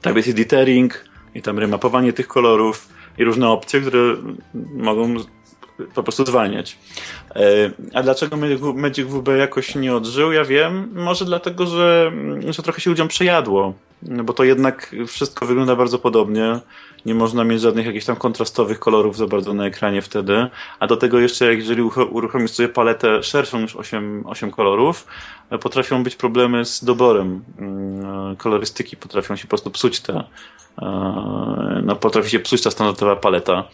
Tak jest editering i tam remapowanie tych kolorów i różne opcje, które mogą po prostu zwalniać. E, a dlaczego Magic WB jakoś nie odżył? Ja wiem. Może dlatego, że, że trochę się ludziom przejadło. Bo to jednak wszystko wygląda bardzo podobnie. Nie można mieć żadnych jakichś tam kontrastowych kolorów za bardzo na ekranie wtedy. A do tego jeszcze, jeżeli uruchomisz sobie paletę szerszą niż 8, 8 kolorów, e, potrafią być problemy z doborem mm, kolorystyki. Potrafią się po prostu psuć te, e, no, potrafi się psuć ta standardowa paleta.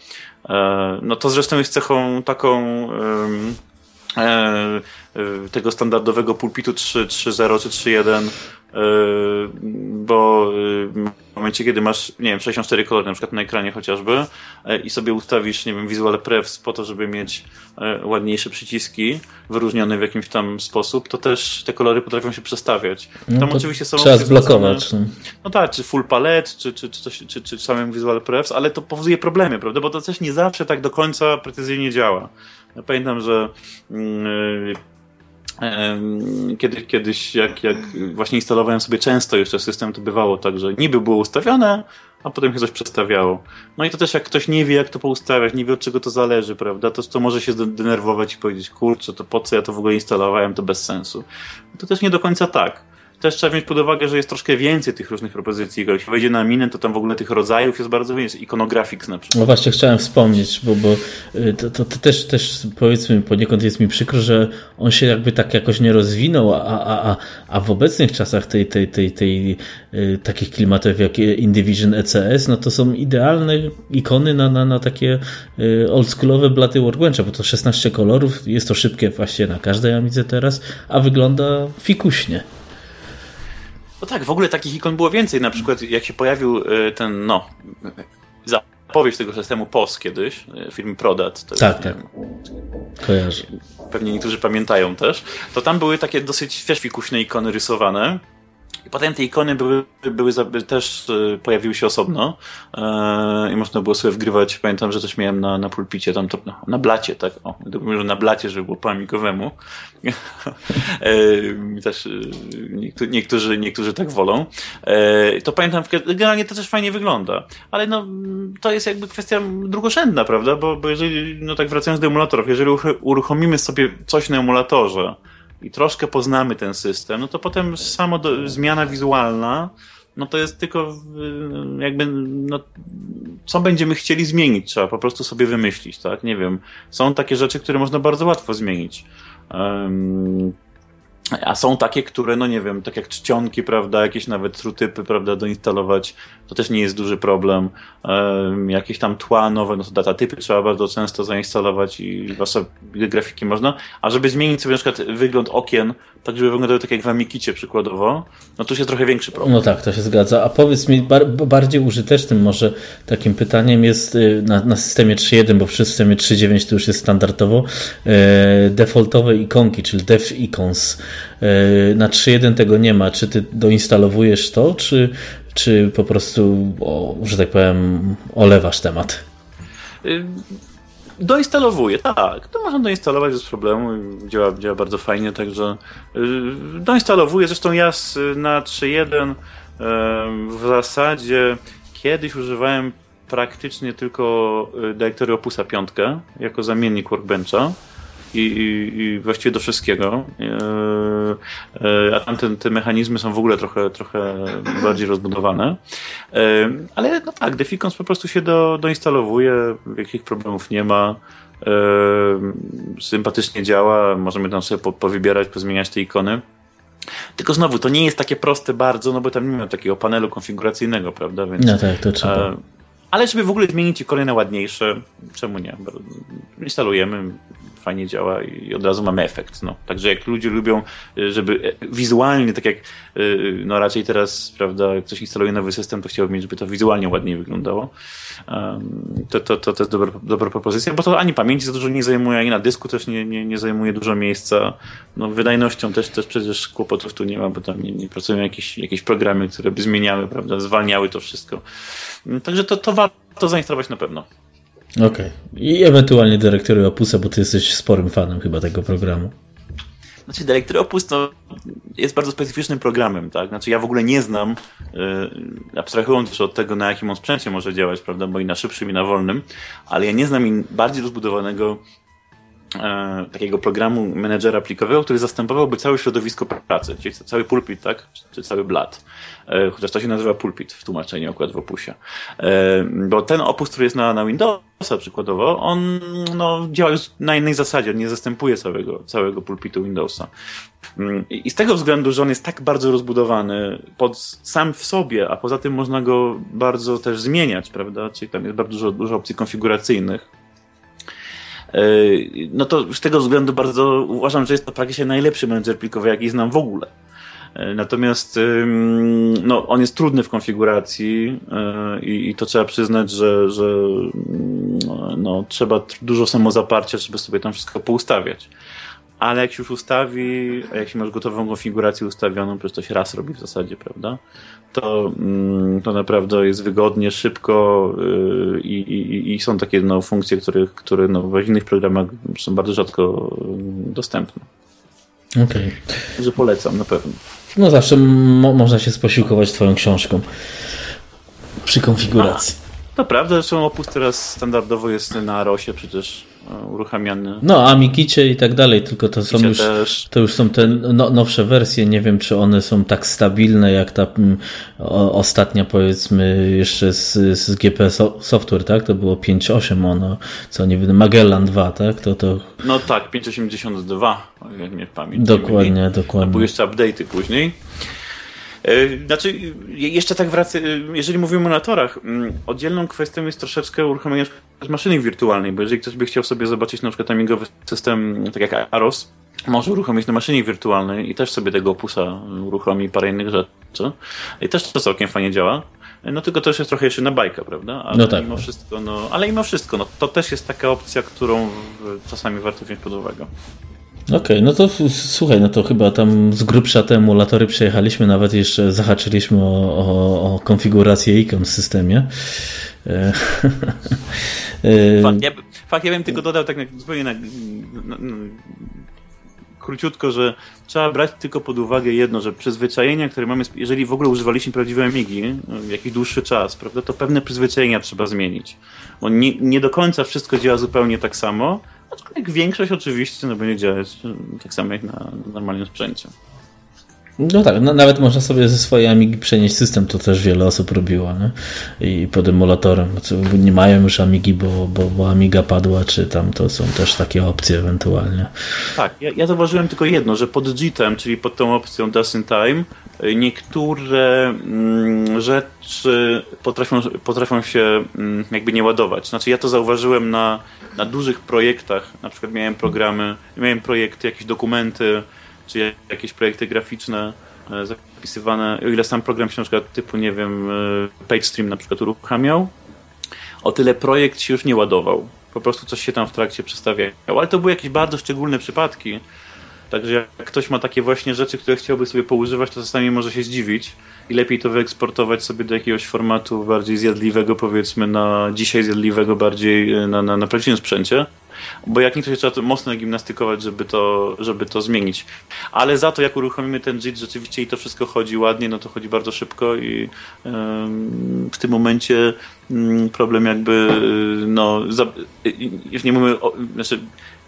E, no to zresztą jest cechą taką e, e, tego standardowego pulpitu 3.0 czy 3.1 bo w momencie, kiedy masz, nie wiem, 64 kolory na przykład na ekranie chociażby i sobie ustawisz, nie wiem, Visual Prefs po to, żeby mieć ładniejsze przyciski wyróżnione w jakimś tam sposób, to też te kolory potrafią się przestawiać. No tam oczywiście są trzeba zblokować. No tak, czy full palette, czy, czy, czy, czy, czy, czy samym Visual Prefs, ale to powoduje problemy, prawda? Bo to też nie zawsze tak do końca precyzyjnie działa. Ja pamiętam, że yy, kiedy, kiedyś, jak, jak właśnie instalowałem sobie często jeszcze system, to bywało tak, że niby było ustawione, a potem się coś przestawiało. No i to też jak ktoś nie wie, jak to poustawiać, nie wie od czego to zależy, prawda, to, to może się denerwować i powiedzieć, kurczę, to po co ja to w ogóle instalowałem, to bez sensu. To też nie do końca tak też trzeba wziąć pod uwagę, że jest troszkę więcej tych różnych propozycji. Się wejdzie na minę, to tam w ogóle tych rodzajów jest bardzo więcej. Iconographics na przykład. No właśnie chciałem wspomnieć, bo, bo y, to, to, to, też, też powiedzmy poniekąd jest mi przykro, że on się jakby tak jakoś nie rozwinął, a, a, a, a w obecnych czasach tej, tej, tej, tej, tej takich klimatów jak Indivision ECS, no to są idealne ikony na, na, na takie y, oldschoolowe blaty Workbencha, bo to 16 kolorów, jest to szybkie właśnie na każdej Amidze teraz, a wygląda fikuśnie. No tak, w ogóle takich ikon było więcej. Na przykład jak się pojawił e, ten, no, zapowiedź tego systemu POS kiedyś, e, firmy Prodat. To tak, tak. Kojarzę. Pewnie niektórzy pamiętają też. To tam były takie dosyć też fikuśne ikony rysowane I potem te ikony były, były też e, pojawiły się osobno e, i można było sobie wgrywać. Pamiętam, że coś miałem na, na pulpicie, tam to, no, na blacie, tak? O, że na blacie, żeby było po amikowemu. e, też niektórzy, niektórzy tak wolą. To pamiętam, generalnie to też fajnie wygląda. Ale no, to jest jakby kwestia drugorzędna, prawda? Bo, bo jeżeli, no tak wracając do emulatorów, jeżeli uruchomimy sobie coś na emulatorze, i troszkę poznamy ten system, no to potem samo do, zmiana wizualna, no to jest tylko jakby, no, co będziemy chcieli zmienić, trzeba po prostu sobie wymyślić, tak? Nie wiem. Są takie rzeczy, które można bardzo łatwo zmienić. Um, a są takie, które, no nie wiem, tak jak czcionki, prawda, jakieś nawet trutypy, prawda, doinstalować, to też nie jest duży problem. Um, jakieś tam tła nowe, no to datatypy trzeba bardzo często zainstalować i wasze grafiki można. A żeby zmienić sobie na przykład wygląd okien, tak żeby wyglądały tak jak w Amikicie przykładowo, no już jest trochę większy problem. No tak, to się zgadza. A powiedz mi, bar bardziej użytecznym może takim pytaniem jest y, na, na systemie 3.1, bo w systemie 3.9 to już jest standardowo, e, defaultowe ikonki, czyli dev icons. E, na 3.1 tego nie ma. Czy ty doinstalowujesz to, czy, czy po prostu, o, że tak powiem, olewasz temat? Doinstalowuję, tak. To można doinstalować bez problemu. Działa, działa bardzo fajnie, także yy, doinstalowuję. Zresztą ja na 3.1 yy, w zasadzie kiedyś używałem praktycznie tylko y, dyrektory Opusa 5 jako zamiennik Workbencha i, i, i właściwie do wszystkiego. E, e, a tamte te mechanizmy są w ogóle trochę, trochę bardziej rozbudowane. E, ale no tak, Deficons po prostu się do, doinstalowuje, jakich problemów nie ma. Sympatycznie działa, możemy tam sobie po, powybierać, pozmieniać te ikony. Tylko znowu, to nie jest takie proste bardzo, no bo tam nie ma takiego panelu konfiguracyjnego, prawda? Więc, no tak, to trzeba. Ale żeby w ogóle zmienić ikony na ładniejsze, czemu nie? Instalujemy, fajnie działa i od razu mamy efekt. No. Także jak ludzie lubią, y, żeby e, wizualnie, tak jak y, no raczej teraz, prawda, jak ktoś instaluje nowy system, to chciałbym, żeby to wizualnie ładniej wyglądało. To, to, to, to jest dobra, dobra propozycja, bo to ani pamięci za dużo nie zajmuje, ani na dysku też nie, nie, nie zajmuje dużo miejsca. No, wydajnością też, też przecież kłopotów tu nie ma, bo tam nie, nie pracują jakieś, jakieś programy, które by zmieniały, prawda, zwalniały to wszystko. Także to, to warto zainstalować na pewno. Okej. Okay. I ewentualnie dyrektory Opusa, bo ty jesteś sporym fanem chyba tego programu. Znaczy, dyrektory Opus no, jest bardzo specyficznym programem, tak? Znaczy, ja w ogóle nie znam, yy, abstrahując też od tego, na jakim on sprzęcie może działać, prawda? Bo i na szybszym, i na wolnym, ale ja nie znam bardziej rozbudowanego takiego programu menedżera plikowego, który zastępowałby całe środowisko pracy, czyli cały pulpit, tak? Czy cały blat. E, chociaż to się nazywa pulpit w tłumaczeniu akurat w opusie. E, bo ten opus, który jest na, na Windowsa przykładowo, on no, działa już na innej zasadzie, on nie zastępuje całego, całego pulpitu Windowsa. Mm, I z tego względu, że on jest tak bardzo rozbudowany pod, sam w sobie, a poza tym można go bardzo też zmieniać, prawda? Czyli tam jest bardzo dużo, dużo opcji konfiguracyjnych. E, no to z tego względu bardzo uważam, że jest to praktycznie najlepszy menedżer plikowy, jaki znam w ogóle. E, natomiast no, on jest trudny w konfiguracji e, i, i to trzeba przyznać, że, że no, trzeba dużo samozaparcia, żeby sobie tam wszystko poustawiać. Ale jak się już ustawi, jak się masz gotową konfigurację ustawioną, przecież to się raz robi w zasadzie, prawda? To, mm, to naprawdę jest wygodnie, szybko y, i, i, i są takie no, funkcje, które, które no, w innych programach są bardzo rzadko dostępne. Okej. Okay. Że polecam na pewno. No zawsze mo można się sposiłkować twoją książką przy konfiguracji. A, to prawda, zresztą Opus teraz standardowo jest na ROSie przecież uruchamiany. No, Amikicie i tak dalej, tylko to są już, to już są te no, nowsze wersje. Nie wiem, czy one są tak stabilne jak ta m, o, ostatnia, powiedzmy, jeszcze z, z GP Software, tak? To było 5.8 ono, co nie wiem, Magellan 2, tak? To, to... No tak, 5.82, jak mnie pamięć. Dokładnie, dokładnie. były jeszcze update'y później. E, znaczy, jeszcze tak wracam, jeżeli mówimy o emulatorach, mm, oddzielną kwestią jest troszeczkę uruchomienie maszyny wirtualnej, bo jeżeli ktoś by chciał sobie zobaczyć na przykład amigowy system, tak jak Aros, może uruchomić na maszynie wirtualnej i też sobie tego opusa uruchomi parę innych rzeczy. I też to całkiem fajnie działa. No tylko to już jest trochę jeszcze na bajka, prawda? Ale no tak. mimo wszystko, no, ale mimo wszystko, no, to też jest taka opcja, którą czasami warto wziąć pod uwagę. Okej, okay, no to słuchaj, no to chyba tam z grubsza te emulatory przejechaliśmy, nawet jeszcze zahaczyliśmy o, o, o konfigurację ikon w systemie. E, e, fakt, ja, fakt, ja bym tylko dodał tak na, zupełnie na, na, na, króciutko, że trzeba brać tylko pod uwagę jedno, że przyzwyczajenia, które mamy, jeżeli w ogóle używaliśmy prawdziwej Amigi jakiś dłuższy czas, prawda, to pewne przyzwyczajenia trzeba zmienić. Bo nie, nie do końca wszystko działa zupełnie tak samo, aczkolwiek większość oczywiście no, będzie działać tak samo jak na normalnym sprzęcie. No tak, no, nawet można sobie ze swojej Amigi przenieść system, to też wiele osób robiło, nie? I pod emulatorem. Nie mają już Amigi, bo, bo, bo Amiga padła, czy tam to są też takie opcje ewentualnie. Tak, ja, ja zauważyłem tylko jedno, że pod JIT-em, czyli pod tą opcją Just in Time, niektóre mm, rzeczy potrafią, potrafią się mm, jakby nie ładować. Znaczy ja to zauważyłem na, na dużych projektach, na przykład miałem programy, miałem projekty, jakieś dokumenty, czy jakieś projekty graficzne e, zapisywane, o ile sam program się na przykład typu, nie wiem, e, PageStream na przykład uruchamiał, o tyle projekt się już nie ładował. Po prostu coś się tam w trakcie przestawiało. Ale to były jakieś bardzo szczególne przypadki. Także jak ktoś ma takie właśnie rzeczy, które chciałby sobie poużywać, to czasami może się zdziwić i lepiej to wyeksportować sobie do jakiegoś formatu bardziej zjadliwego, powiedzmy na dzisiaj zjadliwego bardziej e, na, na, na prawdziwym sprzęcie bo jak niektórzy trzeba to mocno gimnastykować, żeby to, żeby to zmienić. Ale za to, jak uruchomimy ten JIT rzeczywiście i to wszystko chodzi ładnie, no to chodzi bardzo szybko i w tym momencie mm, problem jakby, no, za, już nie mówimy, o, znaczy,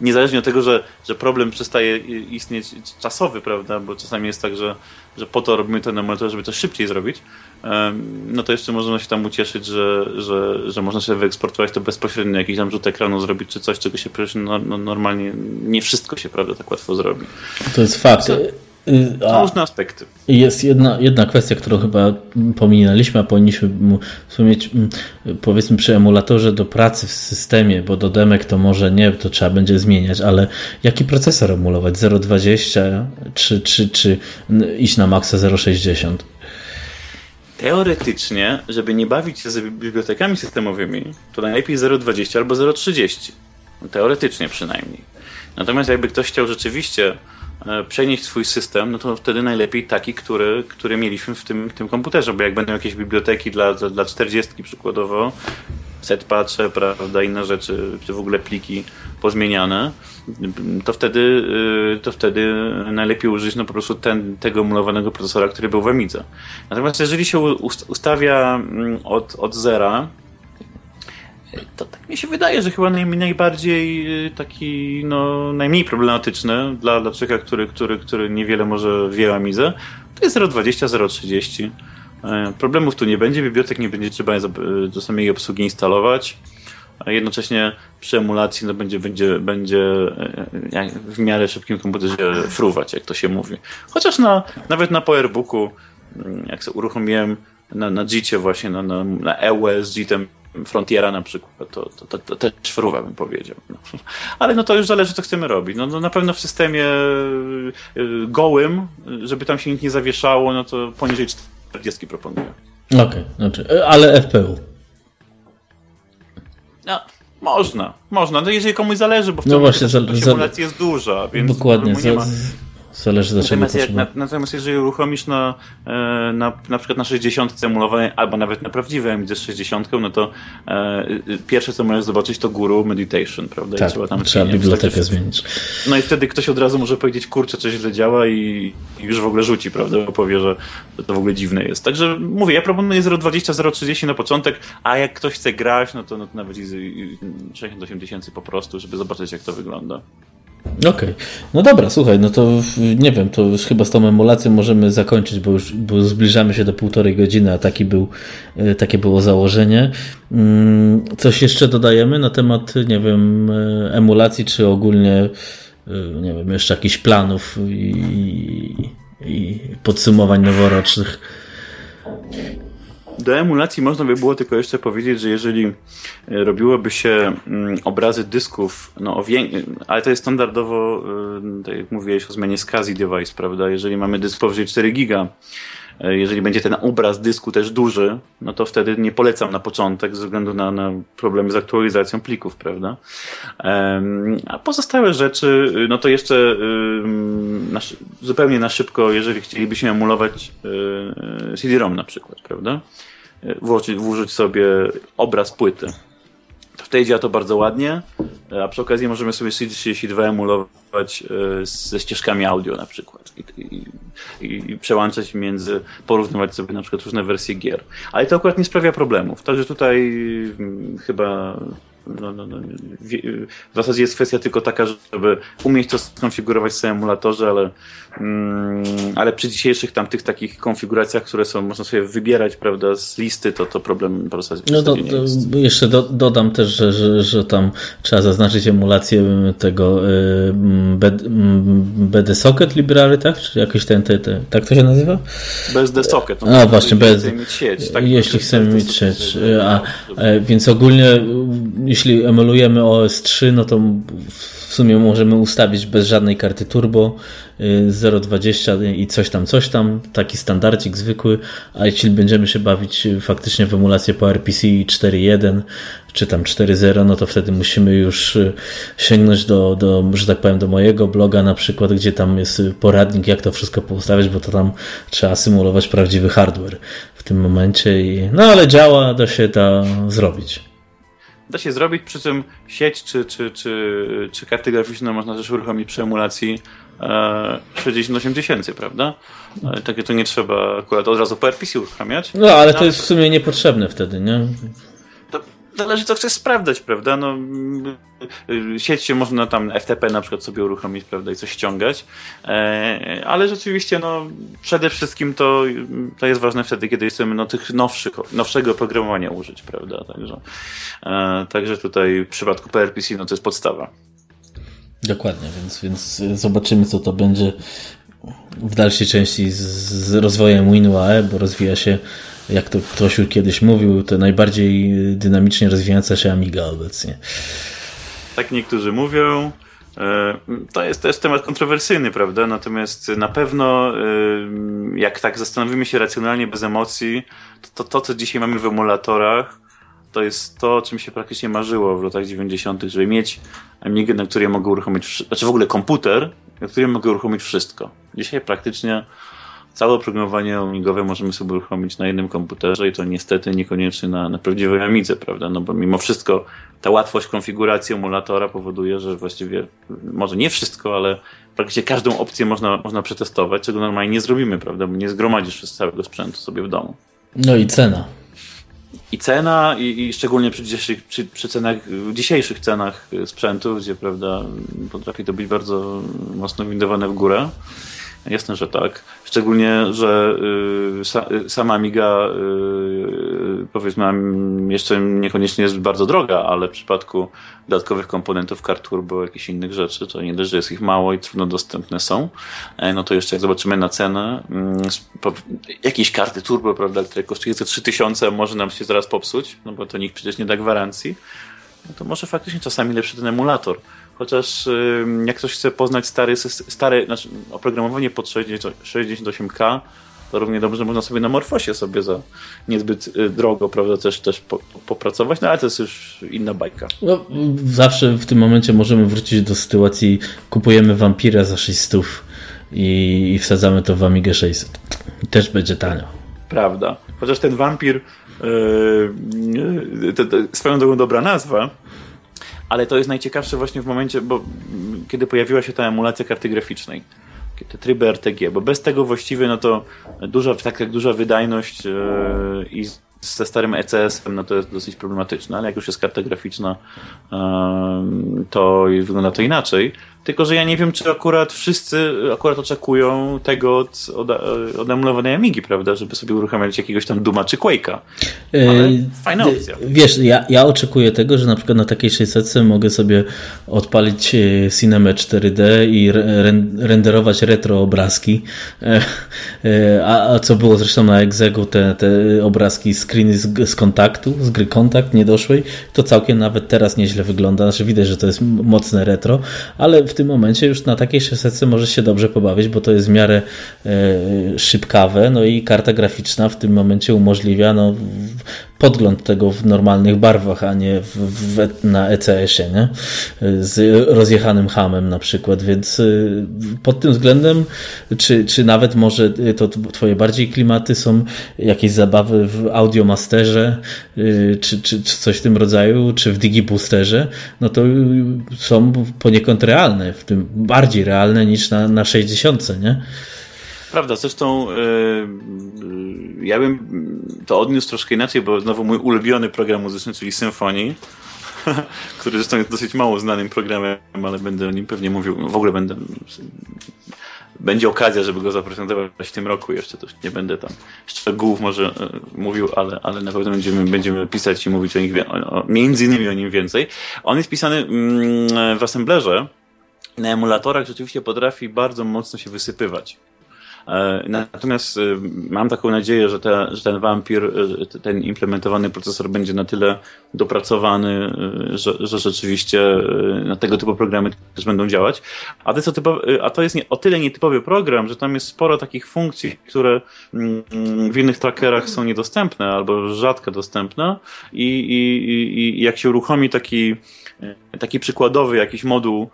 niezależnie od tego, że, że problem przestaje istnieć czasowy, prawda, bo czasami jest tak, że, że po to robimy ten emulator, żeby to szybciej zrobić, no to jeszcze można się tam ucieszyć, że, że, że można sobie wyeksportować to bezpośrednio, jakiś tam rzut ekranu zrobić, czy coś, czego się przecież no, no, normalnie, nie wszystko się, prawda, tak łatwo zrobi. To jest fakt. Co? Y, a różne aspekty. Jest jedna, jedna kwestia, którą chyba pominęliśmy, a powinniśmy wspomnieć, powiedzmy przy emulatorze do pracy w systemie, bo do demek to może nie, to trzeba będzie zmieniać, ale jaki procesor emulować? 0.20 czy, czy, czy iść na maksa 0.60? Teoretycznie, żeby nie bawić się z bibliotekami systemowymi, to najlepiej 0.20 albo 0.30. Teoretycznie przynajmniej. Natomiast jakby ktoś chciał rzeczywiście przenieść swój system, no to wtedy najlepiej taki, który, który mieliśmy w tym, tym komputerze, bo jak będą jakieś biblioteki dla, dla, dla 40 przykładowo, set patche, prawda, inne rzeczy, czy w ogóle pliki pozmieniane, to wtedy, y, to wtedy najlepiej użyć no, po prostu ten, tego emulowanego procesora, który był w Amidze. Natomiast jeżeli się ustawia mm, od, od zera, to tak mi się wydaje, że chyba naj, najbardziej y, taki, no, najmniej problematyczny dla, dla człowieka, który, który, który niewiele może wie o Amidze, to jest 0.20, 0.30. E, problemów tu nie będzie, bibliotek nie będzie trzeba do samej obsługi instalować a jednocześnie przy emulacji no, będzie, będzie, będzie e, w miarę szybkim komputerze fruwać, jak to się mówi. Chociaż na, nawet na PowerBooku, mm, jak sobie uruchomiłem na, na właśnie, na, na, na EUS z Frontiera na przykład, to, to, to, to też fruwa bym powiedział. No. Ale no to już zależy, co chcemy robić. No, no na pewno w systemie e, gołym, żeby tam się nic nie zawieszało, no to poniżej 40 proponuję. Okej, okay, znaczy, e, ale FPU. No, można, można. No jeżeli komuś zależy, bo w no właśnie, symulacja jest duża, więc dokładnie. nie ma... Zależy do natomiast, jak, na, natomiast jeżeli uruchomisz na, e, na, na przykład na 60 emulowanej, albo nawet na prawdziwej Amidze z 60, no to e, pierwsze co możesz zobaczyć to guru meditation, prawda? Tak, I trzeba tam trzeba bibliotekę tak, zmienić. No i wtedy ktoś od razu może powiedzieć, kurczę, coś źle działa i, i już w ogóle rzuci, prawda? Bo powie, że to w ogóle dziwne jest. Także mówię, ja proponuję 0,20, 0,30 na początek, a jak ktoś chce grać, no to, no to nawet 68 tysięcy po prostu, żeby zobaczyć jak to wygląda. Okej. Okay. No dobra, słuchaj, no to nie wiem, to już chyba z tą emulacją możemy zakończyć, bo już bo zbliżamy się do półtorej godziny, a taki był, e, takie było założenie. Mm, coś jeszcze dodajemy na temat, nie wiem, e, emulacji, czy ogólnie, e, nie wiem, jeszcze jakichś planów i, i podsumowań noworocznych? Do emulacji można by było tylko jeszcze powiedzieć, że jeżeli e, robiłoby się mm, obrazy dysków, no o ale to jest standardowo, e, tak jak mówiłeś o zmianie SCSI device, prawda? Jeżeli mamy dysk powyżej 4 giga, e, jeżeli będzie ten obraz dysku też duży, no to wtedy nie polecam na początek ze względu na, na problemy z aktualizacją plików, prawda? A pozostałe rzeczy, no to jeszcze na, zupełnie na szybko, jeżeli chcielibyśmy emulować e, CD-ROM na przykład, prawda? Włożyć, włożyć sobie obraz płyty w tej działa to bardzo ładnie, a przy okazji możemy sobie CD32 emulować e, ze ścieżkami audio na przykład i, i, i, przełączać między, porównywać sobie na przykład różne wersje gier. Ale to akurat nie sprawia problemów. Także tutaj mm, chyba no, no, no, w zasadzie jest kwestia tylko taka, żeby umieć to skonfigurować w swoim emulatorze, ale, mm, ale przy dzisiejszych tam tych takich konfiguracjach, które są, można sobie wybierać, prawda, z listy, to to problem po prostu No to, to jeszcze do, dodam też, że, że, że tam trzeba zaznaczyć emulację tego y, BD Socket Library, tak? Czy jakoś ten, ten, ten tak to się nazywa? BSD Socket. A właśnie, bez, sieć, tak? jeśli chcemy mieć sieć. A, a, więc ogólnie jeśli emulujemy OS 3, no to w sumie możemy ustawić bez żadnej karty turbo 0.20 y, i coś tam, coś tam, taki standardzik zwykły, a jeśli będziemy się bawić faktycznie w emulację po RPC 4.1 czy tam 4.0, no to wtedy musimy już y, sięgnąć do, do, że tak powiem, do mojego bloga na przykład, gdzie tam jest poradnik, jak to wszystko poustawiać, bo to tam trzeba symulować prawdziwy hardware w tym momencie. I, no ale działa, da się da zrobić da się zrobić, przy czym sieć czy, czy, czy, czy karty graficzne można też uruchomić przy emulacji e, 68 tysięcy, prawda? E, takie to nie trzeba akurat od razu po RPC uruchamiać. No, ale to jest w sumie niepotrzebne wtedy, nie? Zależy co chcesz sprawdzać, prawda? No, sieć się można tam FTP na przykład sobie uruchomić, prawda, i coś ściągać, e, ale rzeczywiście, no, przede wszystkim to, to jest ważne wtedy, kiedy chcemy no, tych nowszych, nowszego oprogramowania użyć, prawda, także, e, także tutaj w przypadku PRPC, no, to jest podstawa. Dokładnie, więc, więc zobaczymy, co to będzie w dalszej części z, z rozwojem WinUAE, bo rozwija się jak to ktoś kiedyś mówił, to najbardziej dynamicznie rozwijająca się Amiga obecnie. Tak niektórzy mówią. E, to jest też temat kontrowersyjny, prawda? Natomiast na pewno, e, jak tak zastanowimy się racjonalnie, bez emocji, to to, co dzisiaj mamy w emulatorach, to jest to, czym się praktycznie marzyło w latach 90., żeby mieć Amigę, na której mogę uruchomić, znaczy w ogóle komputer, na którym mogę uruchomić wszystko. Dzisiaj praktycznie Całe oprogramowanie amigowe możemy sobie uruchomić na jednym komputerze i to niestety niekoniecznie na, na prawdziwej Amidze, prawda? No bo mimo wszystko ta łatwość konfiguracji emulatora powoduje, że właściwie może nie wszystko, ale praktycznie każdą opcję można, można przetestować, czego normalnie nie zrobimy, prawda? Bo nie zgromadzisz całego sprzętu sobie w domu. No i cena. I cena, i, i szczególnie przy dzisiejszych, przy, przy cenach, dzisiejszych cenach sprzętu, gdzie prawda, potrafi to być bardzo mocno windowane w górę. Jasne, że tak. Szczególnie, że y, y, sama Amiga y, powiedzmy jeszcze niekoniecznie jest bardzo droga, ale w przypadku dodatkowych komponentów kart turbo, jakichś innych rzeczy, to nie dość, że jest ich mało i trudno dostępne są, e, no to jeszcze jak zobaczymy na cenę, mm, jakieś karty turbo, prawda, które kosztują za 3000, może nam się zaraz popsuć, no bo to nikt przecież nie da gwarancji, no to może faktycznie czasami lepszy ten emulator. Chociaż jak ktoś chce poznać stary, stare znaczy oprogramowanie pod 68K, to równie dobrze można sobie na Morfosie sobie za niezbyt y, drogo, prawda, też, też po, popracować, no ale to jest już inna bajka. No, zawsze w tym momencie możemy wrócić do sytuacji, kupujemy Vampira za 600 i, i wsadzamy to w Amigę 600. I też będzie tanio. Prawda. Chociaż ten Vampir yy, swoją drogą dobra nazwa, ale to jest najciekawsze właśnie w momencie, bo kiedy pojawiła się ta emulacja karty graficznej, te tryby RTG, bo bez tego właściwie no to duża, tak jak duża wydajność yy, i ze starym ECS-em no to jest dosyć problematyczne, ale jak już jest karta graficzna, yy, to wygląda to inaczej. Tylko, że ja nie wiem, czy akurat wszyscy akurat oczekują tego od, od, od emulowanej Amigi, prawda, żeby sobie uruchamiać jakiegoś tam Duma czy Quake'a. Ale yy, fajna opcja. Wiesz, ja, ja oczekuję tego, że na przykład na takiej 600 mogę sobie odpalić e, Cinema 4D i renderować retro obrazki, e, e, a, a co było zresztą na Exegu, te, te obrazki, screeny z, z kontaktu, z gry Kontakt niedoszłej, to całkiem nawet teraz nieźle wygląda, znaczy widać, że to jest mocne retro, ale w tym momencie już na takiej 600 możesz się dobrze pobawić, bo to jest w miarę e, szybkawe, no i karta graficzna w tym momencie umożliwia no, podgląd tego w normalnych barwach, a nie w, w, na ECS-ie, nie? z rozjechanym hamem na przykład, więc y, pod tym względem, czy, czy nawet może to twoje bardziej klimaty są jakieś zabawy w Audiomasterze, y, czy, czy, czy coś w tym rodzaju, czy w Digiboosterze, no to są poniekąd realne, w tym bardziej realne niż na, na 60, nie? Prawda, zresztą yy, ja bym to odniósł troszkę inaczej, bo znowu mój ulubiony program muzyczny, czyli Symfonii, który zresztą jest dosyć mało znanym programem, ale będę o nim pewnie mówił, w ogóle będę będzie okazja, żeby go zaprezentować w tym roku jeszcze, to nie będę tam szczegółów może e, mówił, ale, ale na pewno będziemy, będziemy pisać i mówić o nich, o, między innymi o nim więcej. On jest pisany mm, w assemblerze, na emulatorach rzeczywiście potrafi bardzo mocno się wysypywać. E, natomiast e, mam taką nadzieję, że, te, że ten Vampir, e, ten implementowany procesor będzie na tyle dopracowany, że, że rzeczywiście na tego typu programy też będą działać. A to jest, o, a to jest nie, o tyle nietypowy program, że tam jest sporo takich funkcji, które mm, w innych trackerach są niedostępne albo rzadko dostępne i, i, i jak się uruchomi taki, taki przykładowy jakiś moduł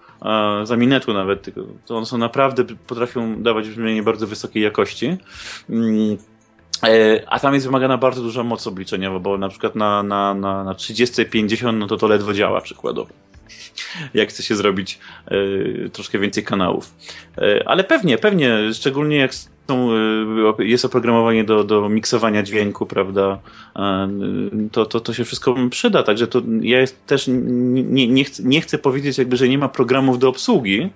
za minetu nawet, to one są naprawdę, potrafią dawać brzmienie bardzo wysokiej jakości. Mm, e, a tam jest wymagana bardzo duża moc obliczeniowa, bo na przykład na, na, na, na 30-50 no to to ledwo działa przykładowo. Jak chce się zrobić y, troszkę więcej kanałów. Y, ale pewnie, pewnie, szczególnie jak są, y, jest oprogramowanie do, do miksowania dźwięku, prawda, to, to, to się wszystko przyda. Także to ja jest też nie, nie, chcę, nie chcę powiedzieć jakby, że nie ma programów do obsługi,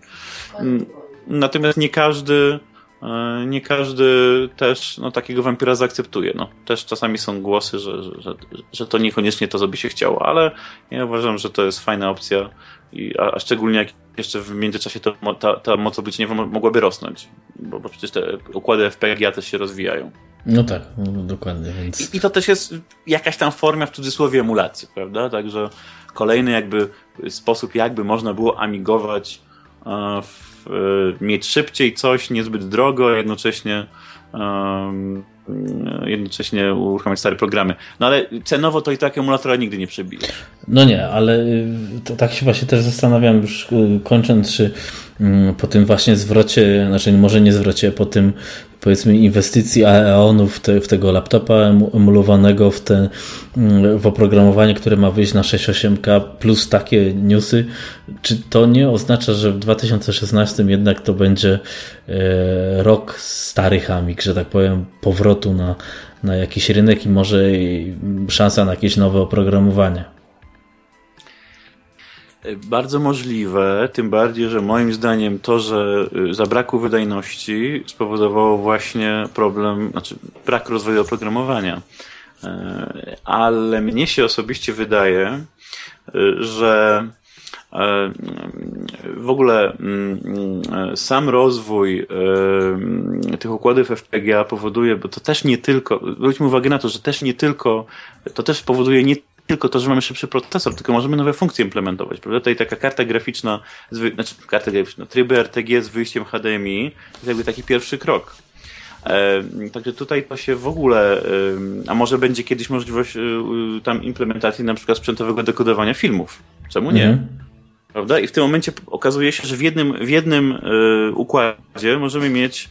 natomiast nie każdy e, nie każdy też no, takiego wampira zaakceptuje. No, też czasami są głosy, że, że, że to niekoniecznie to, co by się chciało, ale ja uważam, że to jest fajna opcja, i, a, a szczególnie jak jeszcze w międzyczasie to, ta, ta moc obliczeniowa mogłaby rosnąć, bo, bo przecież te układy FPGA też się rozwijają. No tak, no, dokładnie. Więc... I, I, to też jest jakaś tam forma w cudzysłowie emulacji, prawda? Także kolejny jakby sposób, jakby można było amigować, e, w, e, mieć szybciej coś, niezbyt drogo, jednocześnie um, jednocześnie uruchamiać stare programy. No ale cenowo to i tak emulatora nigdy nie przebije. No nie, ale y, tak się właśnie też zastanawiam już y, kończąc, czy po tym właśnie zwrocie, znaczy może nie zwrocie, po tym powiedzmy inwestycji Aeonów w, te, w tego laptopa emulowanego w, te, mm, w oprogramowanie, które ma wyjść na 6.8K plus takie newsy, czy to nie oznacza, że w 2016 jednak to będzie e, rok stary Amik, że tak powiem, powrotu na, na jakiś rynek i może szansa na jakieś nowe oprogramowanie? Bardzo możliwe, tym bardziej, że moim zdaniem to, że y, zabrakło wydajności spowodowało właśnie problem, znaczy brak rozwoju oprogramowania. E, ale mnie się osobiście wydaje, y, że e, w ogóle mm, mm, sam rozwój e, tych układów FPGA powoduje, bo to też nie tylko, zwróćmy uwagę na to, że też nie tylko, to też powoduje nie tylko to, że mamy szybszy procesor, tylko możemy nowe funkcje implementować. Prawda? Tutaj taka karta graficzna, znaczy karta graficzna, tryby RTG z wyjściem HDMI jest jakby taki pierwszy krok. E, także tutaj to się w ogóle, e, a może będzie kiedyś możliwość e, tam implementacji na przykład sprzętowego dekodowania filmów. Czemu nie? Mhm. Prawda? I w tym momencie okazuje się, że w jednym, w jednym e, układzie możemy mieć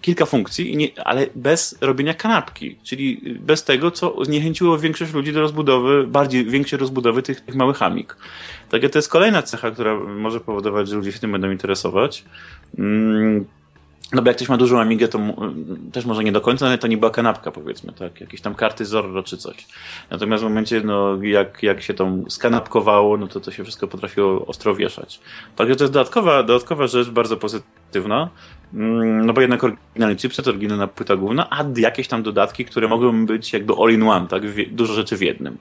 kilka funkcji, ale bez robienia kanapki, czyli bez tego, co zniechęciło większość ludzi do rozbudowy, bardziej większej rozbudowy tych, tych małych hamik. Takie to jest kolejna cecha, która może powodować, że ludzie się tym będą interesować. No bo jak ktoś ma dużą Amigę, to też może nie do końca, ale to nie była kanapka, powiedzmy, tak? Jakieś tam karty Zorro czy coś. Natomiast w momencie, no, jak, jak się tą skanapkowało, no to to się wszystko potrafiło ostro wieszać. Także to jest dodatkowa, dodatkowa rzecz, bardzo pozytywna. Mm, no bo jednak oryginalny chipset, oryginalna płyta główna, a jakieś tam dodatki, które mogą być jakby all in one, tak? Dużo rzeczy w jednym.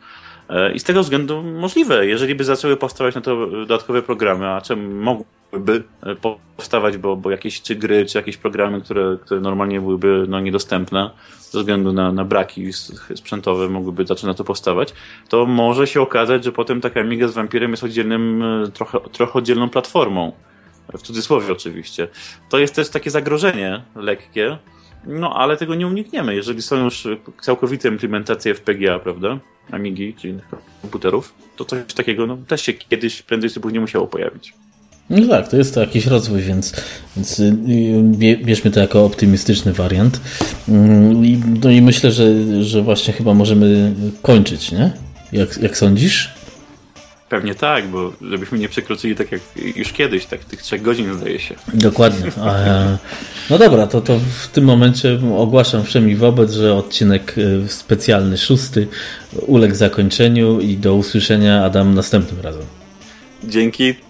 E, I z tego względu możliwe, jeżeli by zaczęły powstawać na to dodatkowe programy, a czym mogłyby e, powstawać, bo, bo jakieś czy gry, czy jakieś programy, które, które normalnie byłyby no, niedostępne ze względu na, na braki sprzętowe mogłyby zacząć na to powstawać, to może się okazać, że potem taka Amiga z Vampirem jest oddzielnym, e, trochę, trochę oddzielną platformą. W cudzysłowie oczywiście. To jest też takie zagrożenie lekkie, no ale tego nie unikniemy. Jeżeli są już całkowite implementacje FPGA, prawda? Amigi czy innych komputerów, to coś takiego no, też się kiedyś, prędzej czy później musiało pojawić. No tak, to jest to jakiś rozwój, więc, więc y, bierzmy to jako optymistyczny wariant. Mm, no i myślę, że, że właśnie chyba możemy kończyć, nie? Jak, jak sądzisz? Pewnie tak, bo żebyśmy nie przekroczyli tak jak już kiedyś, tak tych trzech godzin zdaje się. Dokładnie. No dobra, to, to w tym momencie ogłaszam wszemi wobec, że odcinek y, specjalny szósty uległ zakończeniu i do usłyszenia Adam następnym razem. Dzięki.